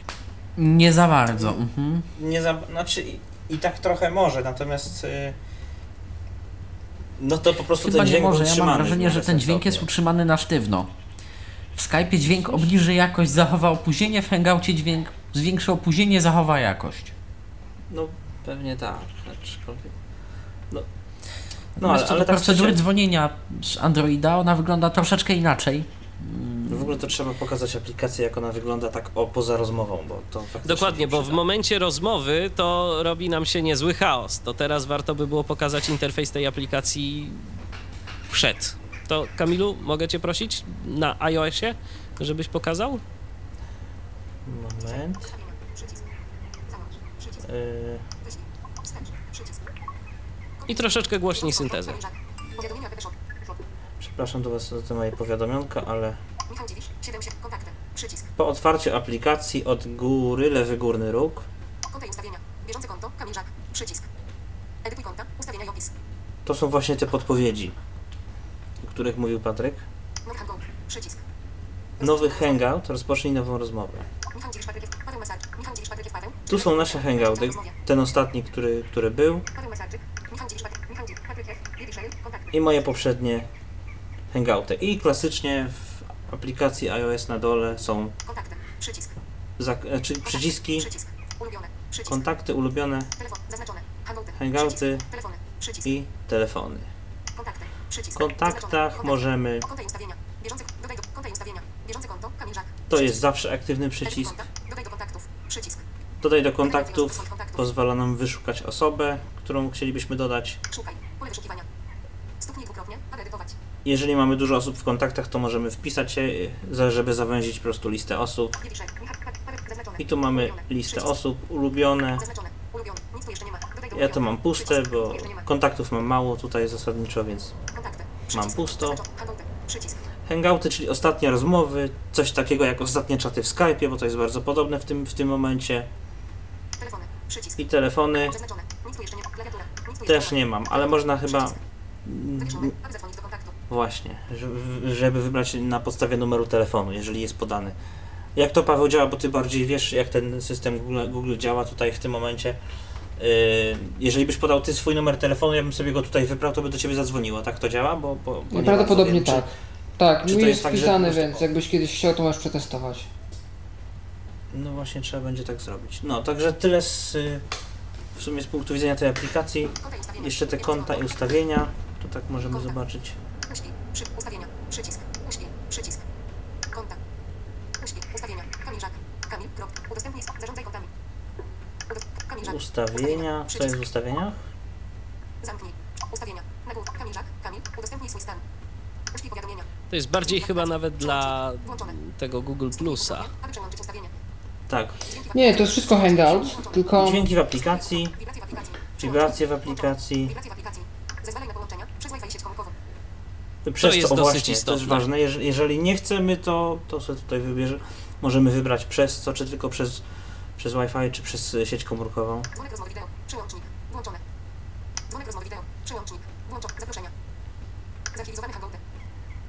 Nie za bardzo. Mhm. Nie za, znaczy i, i tak trochę może, natomiast y, no to po prostu Chyba ten nie dźwięk może. był Ja utrzymany mam wrażenie, że ten dźwięk jest utrzymany na sztywno. W Skype'ie dźwięk obniży jakość, zachowa opóźnienie, w Hangoucie dźwięk zwiększy opóźnienie, zachowa jakość. No pewnie tak, aczkolwiek... No, no ale, ale do tak procedury szczerze, dzwonienia z Androida, ona wygląda troszeczkę inaczej. w ogóle to trzeba pokazać aplikację, jak ona wygląda tak o, poza rozmową, bo to faktycznie Dokładnie, się bo w momencie rozmowy to robi nam się niezły chaos. To teraz warto by było pokazać interfejs tej aplikacji przed. To Kamilu, mogę Cię prosić na iOSie, żebyś pokazał? Moment. Y. Przycisk. I troszeczkę głośniej syntezę. Przepraszam do Was za te moje powiadomionka, ale Michał Dziwisz. 7 się. Kontakty. Przycisk. po otwarciu aplikacji od góry, lewy górny róg, Konta i ustawienia. Bieżące konto. Kamil. Przycisk. Edytuj konta. Ustawienia i opis. to są właśnie te podpowiedzi, których mówił Patryk. Przycisk. Nowy hangout, rozpocznij nową rozmowę. Tu są nasze hangouty. Ten ostatni, który, który był. I moje poprzednie hangouty. I klasycznie w aplikacji iOS na dole są czy przyciski, kontakty ulubione. Hangouty. I telefony. Kontaktach. Kontakty. możemy, to jest zawsze aktywny przycisk. Dodaj do kontaktów. Pozwala nam wyszukać osobę, którą chcielibyśmy dodać. Jeżeli mamy dużo osób w kontaktach, to możemy wpisać się, za- żeby zawęzić po prostu listę osób. I tu mamy listę osób, ulubione. Ja to mam puste, bo kontaktów mam mało tutaj zasadniczo, więc mam pusto. Hangouty. Czyli ostatnie rozmowy, coś takiego jak ostatnie czaty w Skype'ie, bo to jest bardzo podobne w tym, w tym momencie. I telefony też nie mam, ale można chyba właśnie, żeby wybrać na podstawie numeru telefonu, jeżeli jest podany. Jak to Paweł działa, bo ty bardziej wiesz, jak ten system Google, Google działa tutaj w tym momencie. Yy, jeżeli byś podał ty swój numer telefonu, ja bym sobie go tutaj wybrał, to by do ciebie zadzwoniło. Tak to działa? Bo, bo, bo nie Prawdopodobnie wiem, tak. Tak, czy to jest jest tak, że wpisany, więc jakbyś kiedyś chciał, to możesz przetestować. No właśnie, trzeba będzie tak zrobić. No, także tyle z, y, w sumie z punktu widzenia tej aplikacji. Jeszcze te konta i ustawienia, to tak możemy zobaczyć. Uśpi. Przy. Ustawienia. Przycisk. Uśpi. Przycisk. Kontakt. Uśpi. Ustawienia. Kamil. Krop. Udostępnij. Zarządzaj kontami. Ustawienia, co jest w ustawieniach? Zamknij. Ustawienia. Nagłów. Kamil Żak. Kamil. Udostępnij swój stan. Uśpi powiadomienia. To jest bardziej chyba nawet dla tego Google Plusa. Tak. Nie, to jest wszystko Hangout, tylko... Dźwięki w aplikacji, wibracje w aplikacji. Wibracje w aplikacji. Zezwalaj na połączenia przez Wi-Fi i sieć komórkową. Przez jest to, o dosyć właśnie, to istotne. jest ważne. Jeżeli, jeżeli nie chcemy, to, to sobie tutaj wybierze. Możemy wybrać przez co, czy tylko przez, przez Wi-Fi, czy przez y, sieć komórkową. Dzwonek rozmowy wideo. Przełącznik. Włączone. Dzwonek rozmowy wideo. Przełącznik. Włączone. Zaproszenia. Zaktywizowane hangouty.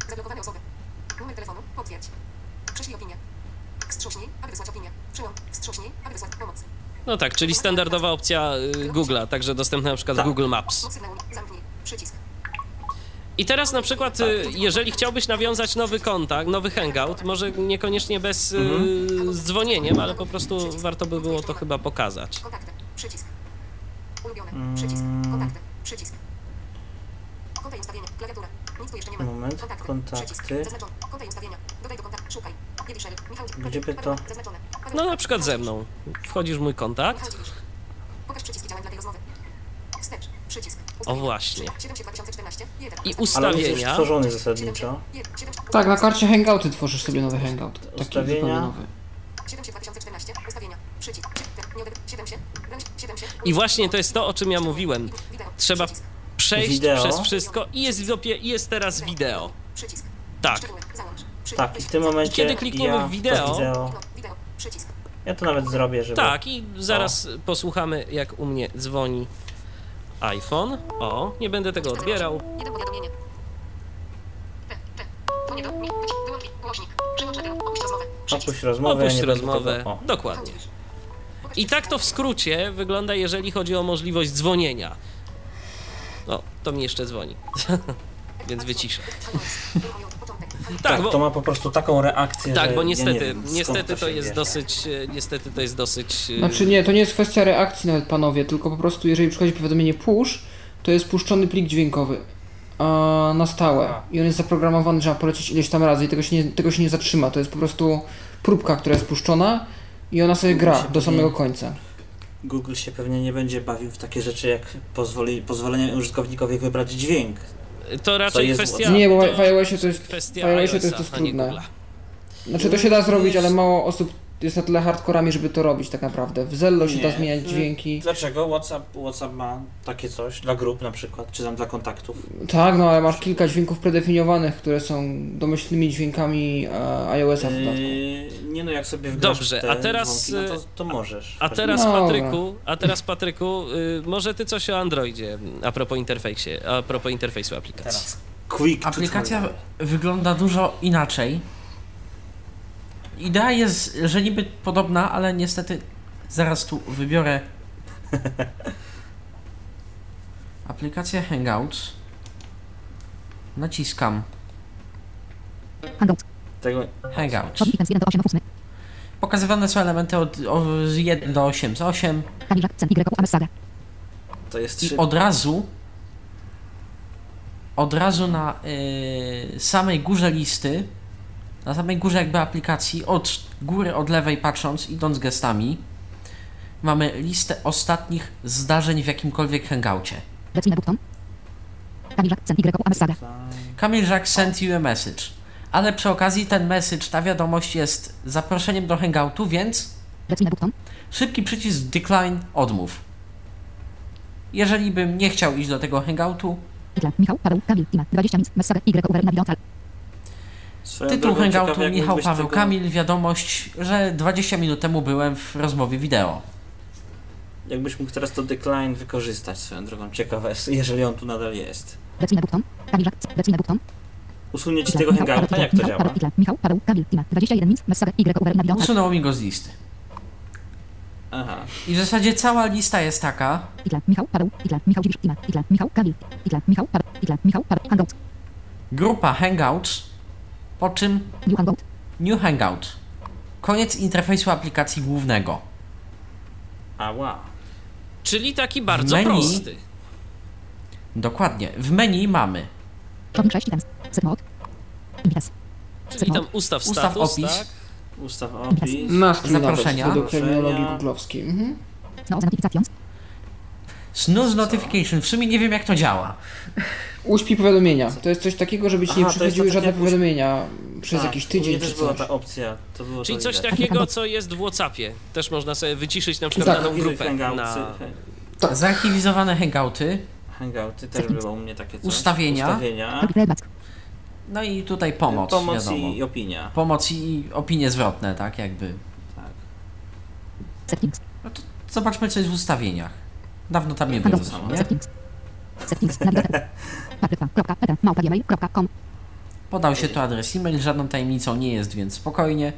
Zablokowane osoby. Numer telefonu. Potwierdź. Prześlij opinię. Wstrząśnij, aby wysłać opinię. Przełącz. Wstrząśnij, aby wysłać pomoc. No tak, czyli standardowa opcja y, Google'a, także dostępna na przykład w Google Maps. Zamknij. Przycisk. I teraz na przykład, y, jeżeli chciałbyś nawiązać nowy kontakt, nowy hangout, może niekoniecznie bez y, z dzwonieniem, ale po prostu warto by było to chyba pokazać. Kontakty. Przycisk. Ulubione. Mm. Przycisk. Kontakty. Przycisk. Ustawienia. Klawiatura. Nic tu jeszcze nie ma. Moment, Kontakty. Przycisk. Zaznaczone. Ustawienia. Dodaj do kontaktu. Szukaj. Gdzie by to? Zaznaczone. No na przykład ze mną. Wchodzisz w mój kontakt. Pokaż przyciski działań dla tej rozmowy. Wstecz. Przycisk. O właśnie. 7 2014. 1. I Ale już ustawienia. stworzony zasadniczo. Tak, na karcie Hangouty tworzysz sobie nowy Hangout. Taki Ustawienia. zupełnie nowy. 7 2014. Ustawienia. Przycisk. Nie odeb- 7 się. 7 się. I właśnie to jest to, o czym ja mówiłem. Trzeba przejść Wideo. przez wszystko i jest, w opie- i jest teraz wideo. Przycisk. Tak. Załącz. Tak, i w tym momencie Kiedy klikniemy ja w wideo- To wideo, wideo. Przycisk. ja to nawet zrobię, żeby... Tak, i zaraz posłuchamy, jak u mnie dzwoni iPhone. O, nie będę tego odbierał. Jeden powiadomienie. P, P. To nie do. Mi. Wyłącz. Głośnik. Przyłącz radio. Opuść rozmowę. Opuść rozmowę, Opuść o. Dokładnie. I tak to w skrócie wygląda, jeżeli chodzi o możliwość dzwonienia. O, to mi jeszcze dzwoni. Więc wyciszę. Tak, Tak, bo, to ma po prostu taką reakcję, tak, że bo ja niestety, nie wiem, niestety to się jest bierze. dosyć, e, niestety to jest dosyć... e, Znaczy nie, to nie jest kwestia reakcji nawet panowie, tylko po prostu jeżeli przychodzi powiadomienie push, to jest puszczony plik dźwiękowy a, na stałe i on jest zaprogramowany, że ma polecieć ileś tam razy i tego się, nie, tego się nie zatrzyma. To jest po prostu próbka, która jest puszczona i ona sobie gra do samego końca. Google się pewnie nie będzie bawił w takie rzeczy jak pozwoli, pozwolenie użytkownikowi wybrać dźwięk. To raczej jest kwestia... Nie, bo to w iOSie to jest, w kwestia iOSie to jest iOS-a, dość a nie trudne. Google'a. Znaczy to się da zrobić, ale mało osób jest na tyle hardkorami, żeby to robić tak naprawdę. W Zello się da Nie. zmieniać dźwięki. Dlaczego WhatsApp, WhatsApp ma takie coś dla grup na przykład, czy tam dla kontaktów? Tak, no ale masz kilka dźwięków predefiniowanych, które są domyślnymi dźwiękami e, iOS-a w dodatku. Yy, nie no, jak sobie wgrasz Dobrze, te a teraz, dzwonki, no y, to, to możesz. A teraz No, Patryku, a teraz Patryku, y, może ty coś o Androidzie a propos interfejsie, a propos interfejsu aplikacji. Teraz. Quick Aplikacja tutorial. wygląda dużo inaczej. Idea jest, że niby podobna, ale niestety zaraz tu wybiorę aplikację Hangouts. Naciskam Hangouts. Tego, Hangouts. Podnik 1 do 8 8. Pokazywane są elementy od, od z 1 do 8 z 8 Kamil Żak, Sen Y, to jest i trzy... od razu od razu na y, samej górze listy na samej górze jakby aplikacji od góry, od lewej patrząc, idąc gestami mamy listę ostatnich zdarzeń w jakimkolwiek hangoucie. Kamil Y, Żak sent you a message. Ale przy okazji ten message, ta wiadomość jest zaproszeniem do hangoutu, więc szybki przycisk decline, odmów. Jeżeli bym nie chciał iść do tego hangoutu, Michał, Paweł, Kamil, Tima, 20 minut, message, Y, over, nawigacja. Swoją tytuł hangoutu ciekawe, Michał Paweł tego- Kamil, wiadomość, że 20 minut temu byłem w rozmowie wideo. Jakbyś mógł teraz to decline wykorzystać swoją drogą. Ciekawe jest, jeżeli on tu nadal jest. Usunięcie tego hangouta, jak to Michał, działa? Michał, Paweł, Kamil, Tima, 21 minut, message, Y. Usunęło mi go z listy. Aha. I w zasadzie cała lista jest taka, Ikla, Michał, Paweł, Ikla, Michał Dziwisz, Tima, Ikla, Michał, Kamil, Michał, Paweł, Michał, Paweł, hangout, grupa hangouts, po czym new hangout. new hangout. Koniec interfejsu aplikacji głównego. Ała. Czyli taki bardzo menu- prosty. Dokładnie. W menu mamy Shopping 6 items. Set mode. Invites. Czyli tam ustaw Ustaw status, opis. tak? Ustaw opis. Nawet, Zaproszenia. terminologii googlowskiej. Mhm. Snooze notification. W sumie nie wiem jak to działa. Uśpi powiadomienia. To jest coś takiego, żeby ci nie Aha, to jest przychodziły to żadne jak powiadomienia przez Tak, jakiś u tydzień mnie czy też była coś. ta opcja. To było Czyli to coś takiego, co jest w Whatsappie. Też można sobie wyciszyć na przykład Tak. daną grupę. Na... Tak. Zaarchiwizowane hangouty. Hangouty też było u mnie takie coś. Ustawienia. Ustawienia. Playback. No i tutaj pomoc, Pomoc wiadomo. i opinia. Pomoc i opinie zwrotne, tak jakby. Tak. Settings. No to zobaczmy co jest w ustawieniach. Dawno tam nie było, Hangout. co samo, nie? Settings. Settings. Nawigator. Podał się tu adres e-mail, żadną tajemnicą nie jest, więc spokojnie.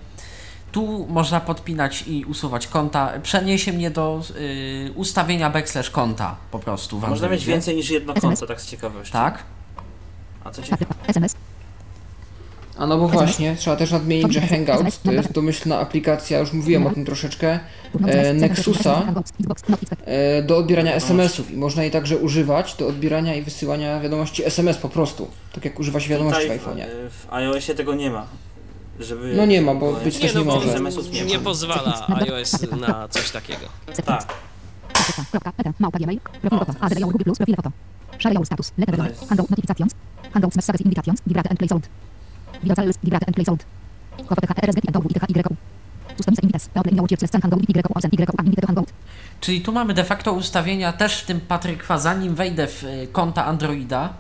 Tu można podpinać i usuwać konta. Przeniesie mnie do y, ustawienia backslash konta po prostu. Można mieć więcej niż jedno konto, tak z ciekawości. Tak. A co. Papryka. SMS. A no bo właśnie, trzeba też nadmienić, że Hangouts to jest domyślna aplikacja, już mówiłem o tym troszeczkę, e, Nexusa. Notif. e, do odbierania SMS-ów i można jej także używać do odbierania i wysyłania wiadomości SMS po prostu, tak jak używa się wiadomości Tutaj w iPhone'ie. w iOSie tego nie ma. Żeby No nie ma, bo być też no nie może. Nie nie pozwala iOS na coś takiego. Tak. Your status. Letter. Hangout notifications. Hangouts messages invitations. Vibrate and play sound. And play sound. Czyli tu mamy de facto ustawienia też w tym Patrykwa, zanim wejdę w y, konta Androida.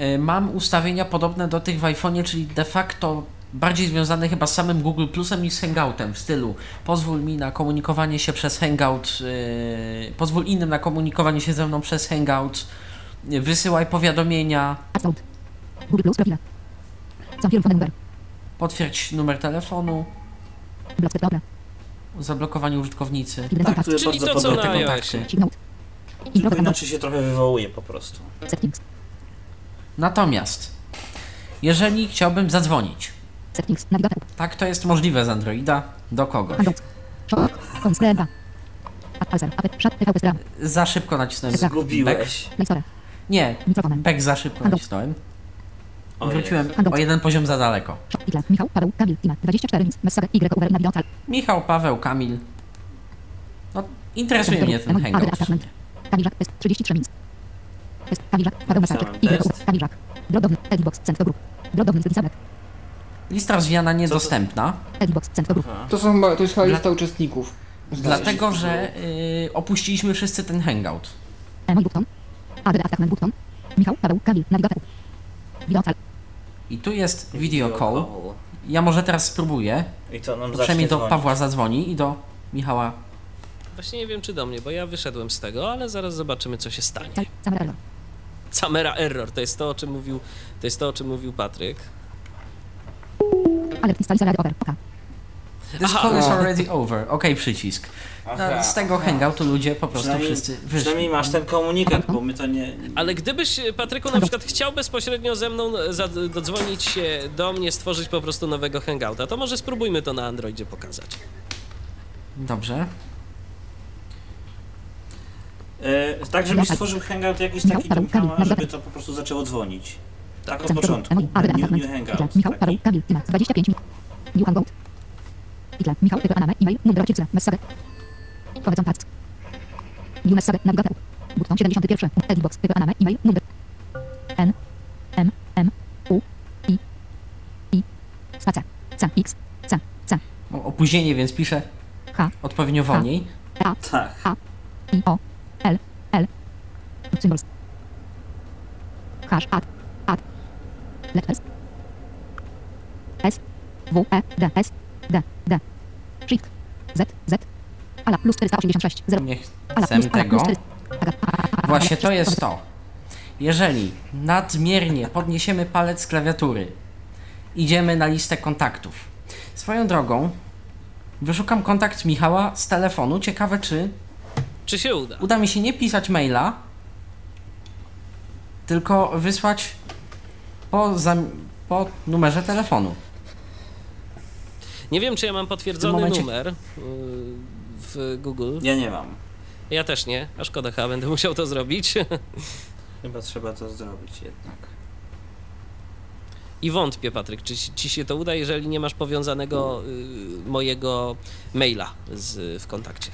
y, Mam ustawienia podobne do tych w iPhone'ie, czyli de facto bardziej związane chyba z samym Google Plusem i z Hangoutem w stylu pozwól mi na komunikowanie się przez Hangout, yy, pozwól innym na komunikowanie się ze mną przez Hangout, yy, wysyłaj powiadomienia. Google Plus. Confirm phone number. potwierdź numer telefonu. Dobra. zablokowanie użytkownicy. Tak, tu jest Czyli bardzo to co podobne. na te iOSie. note. Tylko inaczej się trochę wywołuje po prostu. Settings. Natomiast, jeżeli chciałbym zadzwonić, Settings. Navigator. tak to jest możliwe z Androida, do kogoś. Hangout. Shop. Koniec. 2. Alser. Apple. Shut. TVP. Stram. Za szybko nacisnąłem back. Zgubiłeś. Store. Nie, Mikrofonem. back za szybko nacisnąłem. Wróciłem o jeden poziom za daleko. Michał. Paweł. Kamil. Tima. 24 minut. Message. Y. Over. Navigator. Michał, Paweł, Kamil. No, interesuje mnie ten hangout. w sumie. attachment. Kamil Żak. Jest 33 minut. Jest Kamil Żak. Paweł. Napisałem Y. test. Kamil Żak. Blogowny. Edibox. Cent Group. Blogowny. Zabek. Lista rozwijana niedostępna, Edibox. Cent Group. Aha. To, są, chyba- to jest chyba lista uczestników. dlatego że y, opuściliśmy wszyscy ten hangout. Mój button. Adres attachment button. Michał. Paweł. Kamil. Navigator. Wideocal. I tu jest video call. Ja może teraz spróbuję. I to nam To przynajmniej do dzwonić. Pawła zadzwoni i do Michała. Właśnie nie wiem czy do mnie, bo ja wyszedłem z tego, ale zaraz zobaczymy co się stanie. Camera error. Camera error, to jest to o czym mówił, to jest to o czym mówił Patryk. Alert install radio over. This Aha. call is already over. OK, przycisk. Aha, No, z tego aha. hangoutu ludzie po prostu wszyscy wyszli. przynajmniej masz ten komunikat, bo my to nie... Ale gdybyś, Patryku, na przykład chciał bezpośrednio ze mną za- dodzwonić się do mnie, stworzyć po prostu nowego hangouta, to może spróbujmy to na Androidzie pokazać. Dobrze. E, tak, żebyś stworzył hangout jakiś taki Michała, żeby to po prostu zaczęło dzwonić. Tak od Cent Group. początku. Adres New, new hangout. Michał. Paweł. Kamil. Tima. 25 minut. New hangout. Michał. Pyta Aname. E-mail. Numer ojciec. Message. Powiedzą pac. New message. Navigator. Button 71. Editbox. PP Aname. E-mail. Numer. N. M. M. U. I. I. Spacja. C. X. C. C. O, opóźnienie, więc piszę H. odpowiednio wolniej. A. Tak. A. I. O. L. L. Symbols. Hash. Add. Add. Letters. S. W. E. D. S. D. D. Shift. Z. Z. Ala plus 486. 0. Nie Ala chcę plus, ala tego. plus 4. Aga, a, a, a, Właśnie ala, to jest to. Jeżeli nadmiernie podniesiemy palec z klawiatury, idziemy na listę kontaktów. Swoją drogą, wyszukam kontakt Michała z telefonu. Ciekawe, czy Czy się uda? uda mi się nie pisać maila, tylko wysłać po, zam- po numerze telefonu. Nie wiem, czy ja mam potwierdzony momencie- numer y, w Google. Ja nie mam. Ja też nie, a szkoda, chyba będę musiał to zrobić. Chyba trzeba to zrobić jednak. I wątpię, Patryk, czy ci- się to uda, jeżeli nie masz powiązanego y, mojego maila z, w kontakcie.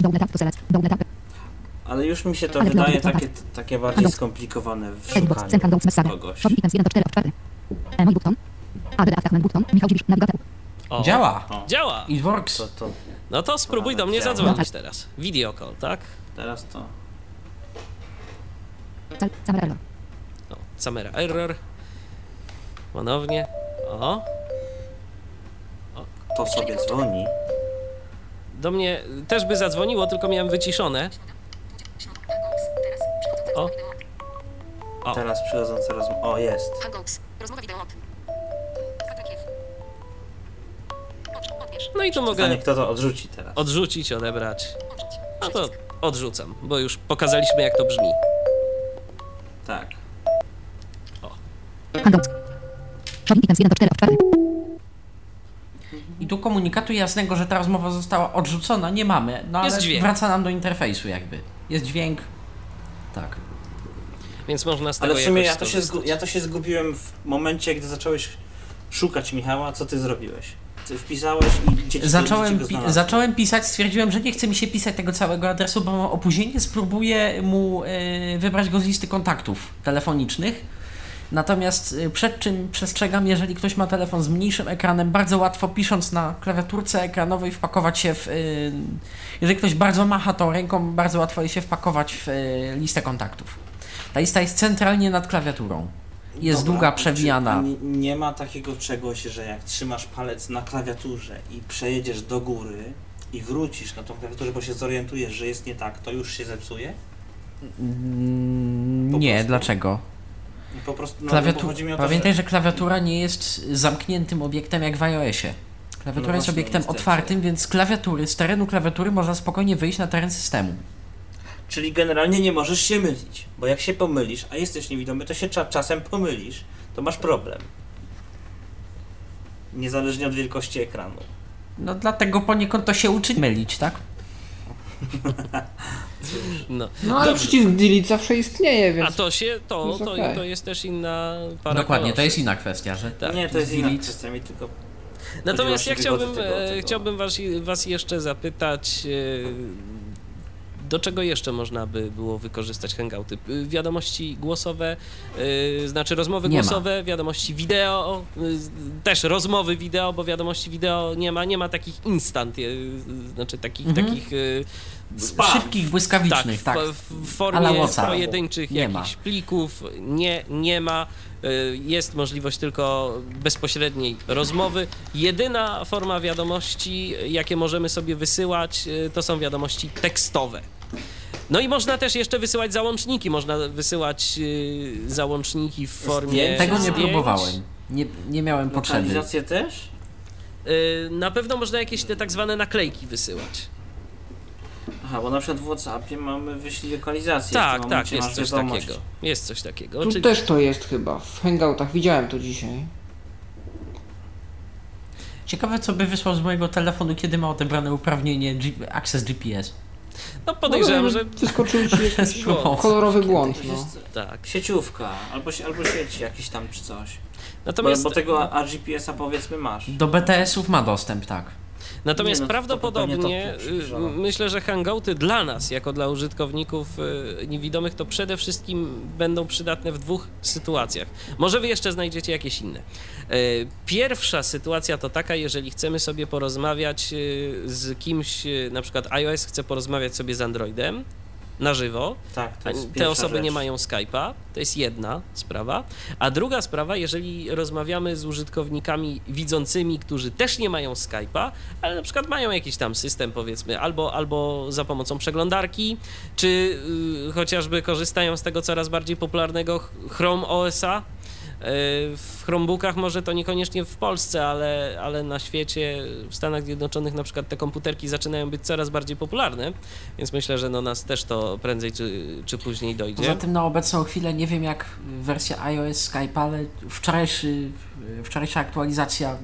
Double tap to select. Double tap. Ale już mi się to Ale wydaje takie, takie bardziej skomplikowane w szukaniu kogoś. Shop items 1 do 4 od 4. E-mail button. ADD attachment button. Michał Dziwisz. Nawigator. O, Działa! O, Działa! It works! to, to No to spróbuj do mnie Działa. zadzwonić teraz. Video call, tak? teraz to. Camera error. No, camera error. Ponownie. O, To sobie dzwoni. do mnie też by zadzwoniło, tylko miałem wyciszone. O. O. Teraz przychodząca rozmowa. O, jest. Hangouts. Rozmowa wideo No i tu Pytanie, mogę kto to odrzuci teraz? odrzucić, odebrać. No to odrzucam, bo już pokazaliśmy jak to brzmi. Tak. Hangouts. Shop items 1 do 4 od 4. I tu komunikatu jasnego, że ta rozmowa została odrzucona, nie mamy. No ale Jest dźwięk. wraca nam do interfejsu jakby. Jest dźwięk. Tak. Więc można z tego Ale w sumie jakoś ja to, się ja to się zgubiłem w momencie, gdy zacząłeś szukać Michała. Co ty zrobiłeś? Wpisałeś i gdzie ci Zacząłem, pi- zacząłem pisać, stwierdziłem, że nie chce mi się pisać tego całego adresu, bo mam opóźnienie. Spróbuję mu e, wybrać go z listy kontaktów telefonicznych. Natomiast e, przed czym przestrzegam, jeżeli ktoś ma telefon z mniejszym ekranem, bardzo łatwo pisząc na klawiaturce ekranowej wpakować się w. e, Jeżeli ktoś bardzo macha tą ręką, bardzo łatwo się wpakować w listę kontaktów. Ta lista jest centralnie nad klawiaturą. Jest Dobra, długa, przewijana. Nie, nie ma takiego czegoś, że jak trzymasz palec na klawiaturze i przejedziesz do góry i wrócisz na tą klawiaturę, bo się zorientujesz, że jest nie tak, to już się zepsuje? Mm, Po Nie, prostu. dlaczego? I po prostu, no, Klawiatu- to, Pamiętaj, że... że klawiatura nie jest zamkniętym obiektem jak w iOSie. Klawiatura No jest właśnie, obiektem niestety. otwartym, więc klawiatury, z terenu klawiatury można spokojnie wyjść na teren systemu. Czyli generalnie nie możesz się mylić, bo jak się pomylisz, a jesteś niewidomy, to się cza czasem pomylisz, to masz problem. Niezależnie od wielkości ekranu. No dlatego poniekąd to się uczy mylić, tak? No. No ale Dobrze. przycisk delete zawsze istnieje, więc... A to się, to, jest to, okej. to jest też inna para Dokładnie, to jest inna kwestia, że Tak. nie, to jest inna delete. kwestia, mi tylko... Natomiast ja chciałbym, tego- e, tego. chciałbym was, was jeszcze zapytać, e, do czego jeszcze można by było wykorzystać hangouty? Y, Wiadomości głosowe, y, znaczy rozmowy Nie ma. głosowe, wiadomości wideo, y, też rozmowy wideo, bo wiadomości wideo nie ma, nie ma takich instant, y, znaczy takich, Mhm. takich y, Szybkich, błyskawicznych, tak. w, w la formie pojedynczych Nie jakichś plików nie, nie ma. Y, Jest możliwość tylko bezpośredniej rozmowy. Jedyna forma wiadomości, jakie możemy sobie wysyłać, to są wiadomości tekstowe. No i można też jeszcze wysyłać załączniki. Można wysyłać y, załączniki w formie. Zdjęć? Tego nie zdjęć. próbowałem. Nie, nie miałem potrzeby. Lokalizację też? Y, Na pewno można jakieś te tak zwane naklejki wysyłać. Aha, bo na przykład w Whatsappie mamy wyślij lokalizację. w Tak, tak, jest coś wiadomość. takiego. Jest coś takiego. Tu Czyli- też to jest chyba, w hangoutach, widziałem to dzisiaj. Ciekawe, co by wysłał z mojego telefonu, kiedy ma odebrane uprawnienie G Access GPS. No podejrzewam, No, że Wyskoczył ci jakiś kolorowy błąd, no. tak. sieciówka, albo, albo sieć jakiś tam czy coś. Natomiast bo, bo tego A- AGPS-a powiedzmy masz. Do BTS-ów ma dostęp, tak. Natomiast Nie, no, prawdopodobnie to y, myślę, że hangouty dla nas, jako dla użytkowników y, niewidomych, to przede wszystkim będą przydatne w dwóch sytuacjach. Może wy jeszcze znajdziecie jakieś inne. Y, Pierwsza sytuacja to taka, jeżeli chcemy sobie porozmawiać z kimś, na przykład iOS chce porozmawiać sobie z Androidem na żywo, Tak, te osoby rzecz. nie mają Skype'a, to jest jedna sprawa. A druga sprawa, jeżeli rozmawiamy z użytkownikami widzącymi, którzy też nie mają Skype'a, ale na przykład mają jakiś tam system, powiedzmy, albo, albo za pomocą przeglądarki, czy y, chociażby korzystają z tego coraz bardziej popularnego ch- Chrome OS-a. Y, W Chromebookach może to niekoniecznie w Polsce, ale, ale na świecie, w Stanach Zjednoczonych na przykład te komputerki zaczynają być coraz bardziej popularne, więc myślę, że no nas też to prędzej czy, czy później dojdzie. Poza tym na obecną chwilę nie wiem jak wersja iOS Skype, ale wczorajszy, wczorajsza aktualizacja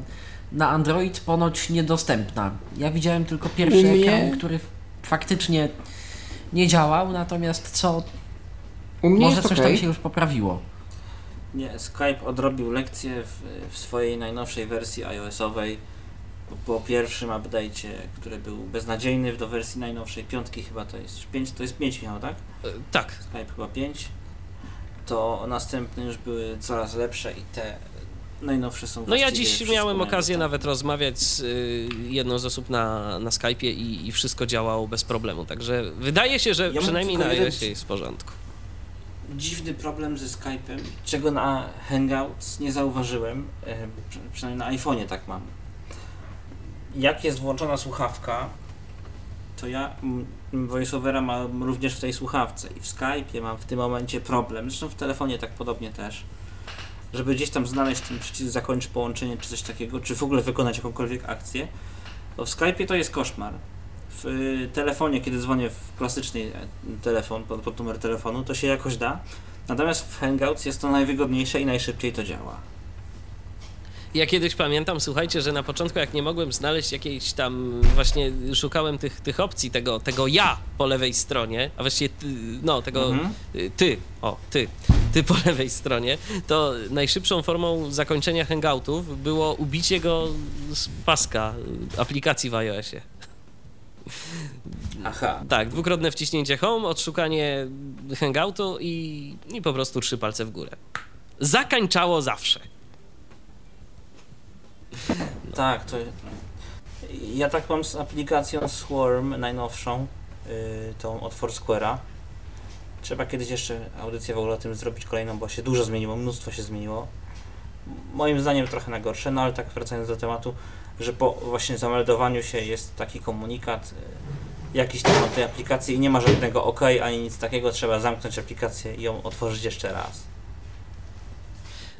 na Android ponoć niedostępna. Ja widziałem tylko pierwszy U mnie- ekran, który faktycznie nie działał, natomiast co U mnie może jest coś okej. tam się już poprawiło. Nie, Skype odrobił lekcję w, w swojej najnowszej wersji iOS-owej. Po, pierwszym update'cie, który był beznadziejny do wersji najnowszej, piątki chyba to jest 5, to jest 5 miał, tak? E, Tak. Skype chyba 5. To następne już były coraz lepsze i te najnowsze są No ja dziś miałem okazję tam. nawet rozmawiać z y, jedną z osób na, na Skype'ie i, i wszystko działało bez problemu, także wydaje się, że mam przynajmniej na jeden- iOSie jest w porządku. Dziwny problem ze Skype'em, czego na Hangouts nie zauważyłem, e, przy- przynajmniej na iPhone'ie tak mam. Jak jest włączona słuchawka, to ja VoiceOvera mam również w tej słuchawce i w Skype'ie mam w tym momencie problem, zresztą w telefonie tak podobnie też, żeby gdzieś tam znaleźć ten przycisk zakończ połączenie czy coś takiego, czy w ogóle wykonać jakąkolwiek akcję, to w Skype'ie to jest koszmar. W y, telefonie, kiedy dzwonię w klasyczny e, telefon, pod, pod numer telefonu, to się jakoś da. Natomiast w Hangouts jest to najwygodniejsze i najszybciej to działa. Ja kiedyś pamiętam, słuchajcie, że na początku jak nie mogłem znaleźć jakiejś tam, właśnie szukałem tych, tych opcji, tego, tego ja po lewej stronie, a właściwie ty, no tego Mhm. y, ty, o ty, ty po lewej stronie, to najszybszą formą zakończenia hangoutów było ubicie go z paska aplikacji w iOSie. Aha. Tak, dwukrotne wciśnięcie home, odszukanie hangoutu i, i po prostu trzy palce w górę. Zakańczało zawsze. Tak, to. Ja tak mam z aplikacją Swarm najnowszą, yy, tą od Foursquare'a. Trzeba kiedyś jeszcze audycję w ogóle o tym zrobić kolejną, bo się dużo zmieniło, mnóstwo się zmieniło. Moim zdaniem trochę na gorsze, no ale tak wracając do tematu, że po właśnie zameldowaniu się jest taki komunikat, yy, jakiś o tej aplikacji i nie ma żadnego OK ani nic takiego, trzeba zamknąć aplikację i ją otworzyć jeszcze raz.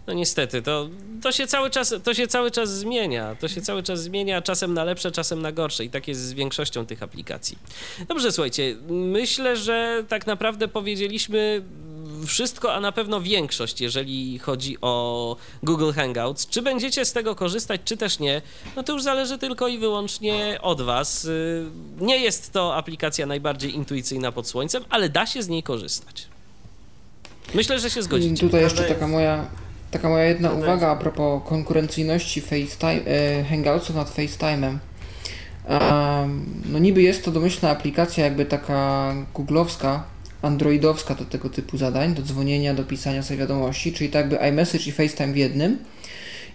No niestety, to, to, się cały czas, to się cały czas zmienia. To się cały czas zmienia, czasem na lepsze, czasem na gorsze. I tak jest z większością tych aplikacji. Dobrze, słuchajcie, myślę, że tak naprawdę powiedzieliśmy wszystko, a na pewno większość, jeżeli chodzi o Google Hangouts. Czy będziecie z tego korzystać, czy też nie, no to już zależy tylko i wyłącznie od Was. Y, Nie jest to aplikacja najbardziej intuicyjna pod słońcem, ale da się z niej korzystać. Myślę, że się zgodzicie. Tutaj jeszcze taka moja, taka moja jedna uwaga a propos konkurencyjności FaceTime, e, Hangoutsów nad FaceTime'em. Um, no niby jest to domyślna aplikacja jakby taka googlowska, androidowska do tego typu zadań, do dzwonienia, do pisania sobie wiadomości, czyli tak jakby iMessage i FaceTime w jednym.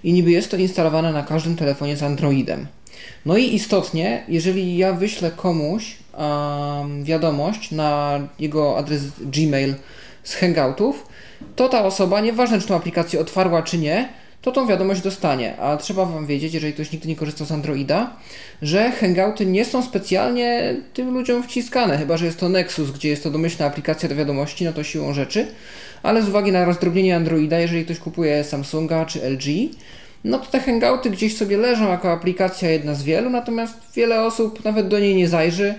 I niby jest to instalowane na każdym telefonie z Androidem. No i istotnie, jeżeli ja wyślę komuś um, wiadomość na jego adres Gmail z Hangoutów, to ta osoba, nieważne czy tą aplikację otwarła czy nie, to tą wiadomość dostanie. A trzeba Wam wiedzieć, jeżeli ktoś nigdy nie korzystał z Androida, że Hangouty nie są specjalnie tym ludziom wciskane, chyba że jest to Nexus, gdzie jest to domyślna aplikacja do wiadomości, no to siłą rzeczy. Ale z uwagi na rozdrobnienie Androida, jeżeli ktoś kupuje Samsunga czy LG, no to te Hangouty gdzieś sobie leżą jako aplikacja jedna z wielu, natomiast wiele osób nawet do niej nie zajrzy,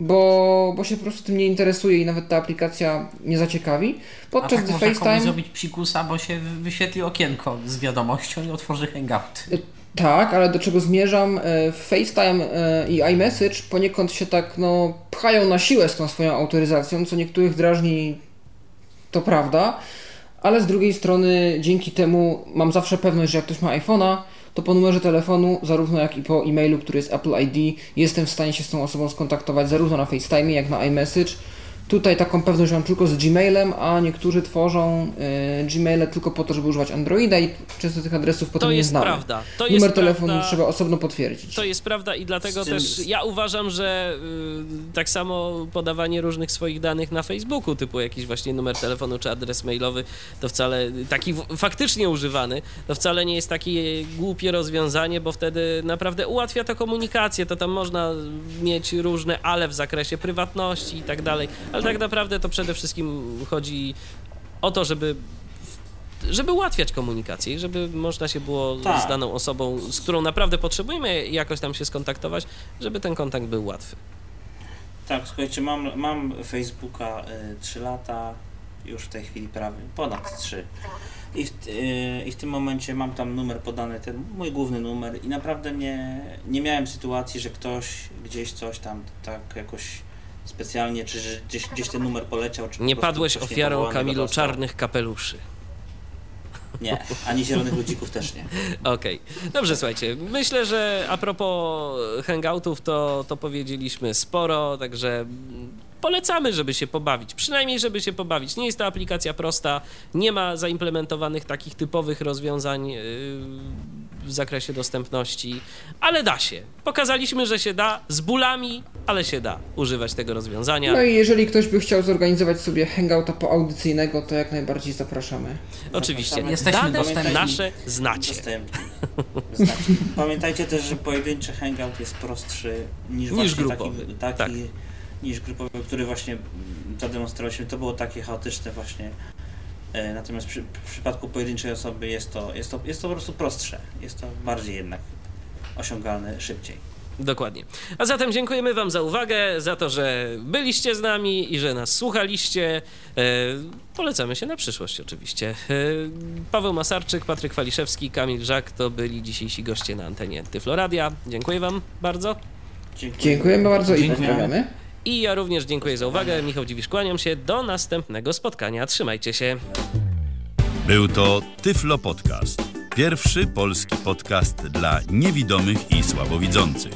bo, bo się po prostu tym nie interesuje i nawet ta aplikacja nie zaciekawi. Podczas A tak gdy można FaceTime... zrobić psikusa, bo się wyświetli okienko z wiadomością i otworzy hangout. Tak, ale do czego zmierzam? E, FaceTime e, i iMessage poniekąd się tak no, pchają na siłę z tą swoją autoryzacją, co niektórych drażni, to prawda, ale z drugiej strony dzięki temu mam zawsze pewność, że jak ktoś ma iPhone'a, to po numerze telefonu, zarówno jak i po e-mailu, który jest Apple ID, jestem w stanie się z tą osobą skontaktować zarówno na FaceTime, jak na iMessage. Tutaj taką pewność mam tylko z Gmailem, a niektórzy tworzą y, Gmaile tylko po to, żeby używać Androida i często tych adresów potem To nie jest znamy. prawda. To Numer jest telefonu prawda. trzeba osobno potwierdzić. To jest prawda i dlatego tym- też ja uważam, że y, tak samo podawanie różnych swoich danych na Facebooku, typu jakiś właśnie numer telefonu czy adres mailowy, to wcale taki w- faktycznie używany, to wcale nie jest takie głupie rozwiązanie, bo wtedy naprawdę ułatwia to komunikację. To tam można mieć różne ale w zakresie prywatności i tak dalej, ale tak naprawdę to przede wszystkim chodzi o to, żeby żeby ułatwiać komunikację i żeby można się było Tak. z daną osobą, z którą naprawdę potrzebujemy jakoś tam się skontaktować, żeby ten kontakt był łatwy. Tak, słuchajcie, mam, mam Facebooka y, 3 lata, już w tej chwili prawie ponad 3. I w, y, I w tym momencie mam tam numer podany, ten mój główny numer i naprawdę nie, nie miałem sytuacji, że ktoś gdzieś coś tam tak jakoś specjalnie, czy gdzieś, gdzieś ten numer poleciał, czy Nie padłeś ofiarą Kamilu czarnych kapeluszy. Nie, ani zielonych ludzików też nie. Okej, dobrze, słuchajcie. Myślę, że a propos hangoutów, to, to powiedzieliśmy sporo, także polecamy, żeby się pobawić. Przynajmniej, żeby się pobawić. Nie jest to aplikacja prosta, nie ma zaimplementowanych takich typowych rozwiązań yy, w zakresie dostępności, ale da się. Pokazaliśmy, że się da, z bólami, ale się da używać tego rozwiązania. No i jeżeli ktoś by chciał zorganizować sobie hangouta poaudycyjnego, to jak najbardziej zapraszamy. Oczywiście. Jesteśmy Dane dostępni. nasze znacie. Dostępni. Znaczy, pamiętajcie też, że pojedynczy hangout jest prostszy niż, Niż właśnie grupowy, taki, taki tak. Niż grupowy, który właśnie zademonstrowaliśmy. To było takie chaotyczne właśnie. E, Natomiast przy, w przypadku pojedynczej osoby jest to, jest, to, jest to po prostu prostsze. Jest to bardziej jednak osiągalne szybciej. Dokładnie. A zatem dziękujemy Wam za uwagę, za to, że byliście z nami i że nas słuchaliście. E, polecamy się na przyszłość oczywiście. E, Paweł Masarczyk, Patryk Waliszewski, Kamil Żak to byli dzisiejsi goście na antenie Tyfloradia. Dziękuję Wam bardzo. Dziękuję. Dziękujemy bardzo i Dziękujemy. pozdrawiamy. I ja również dziękuję za uwagę. Michał Dziwisz, kłaniam się. Do następnego spotkania. Trzymajcie się. Był to Tyflo Podcast. Pierwszy polski podcast dla niewidomych i słabowidzących.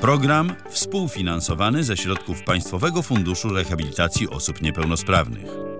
Program współfinansowany ze środków Państwowego Funduszu Rehabilitacji Osób Niepełnosprawnych.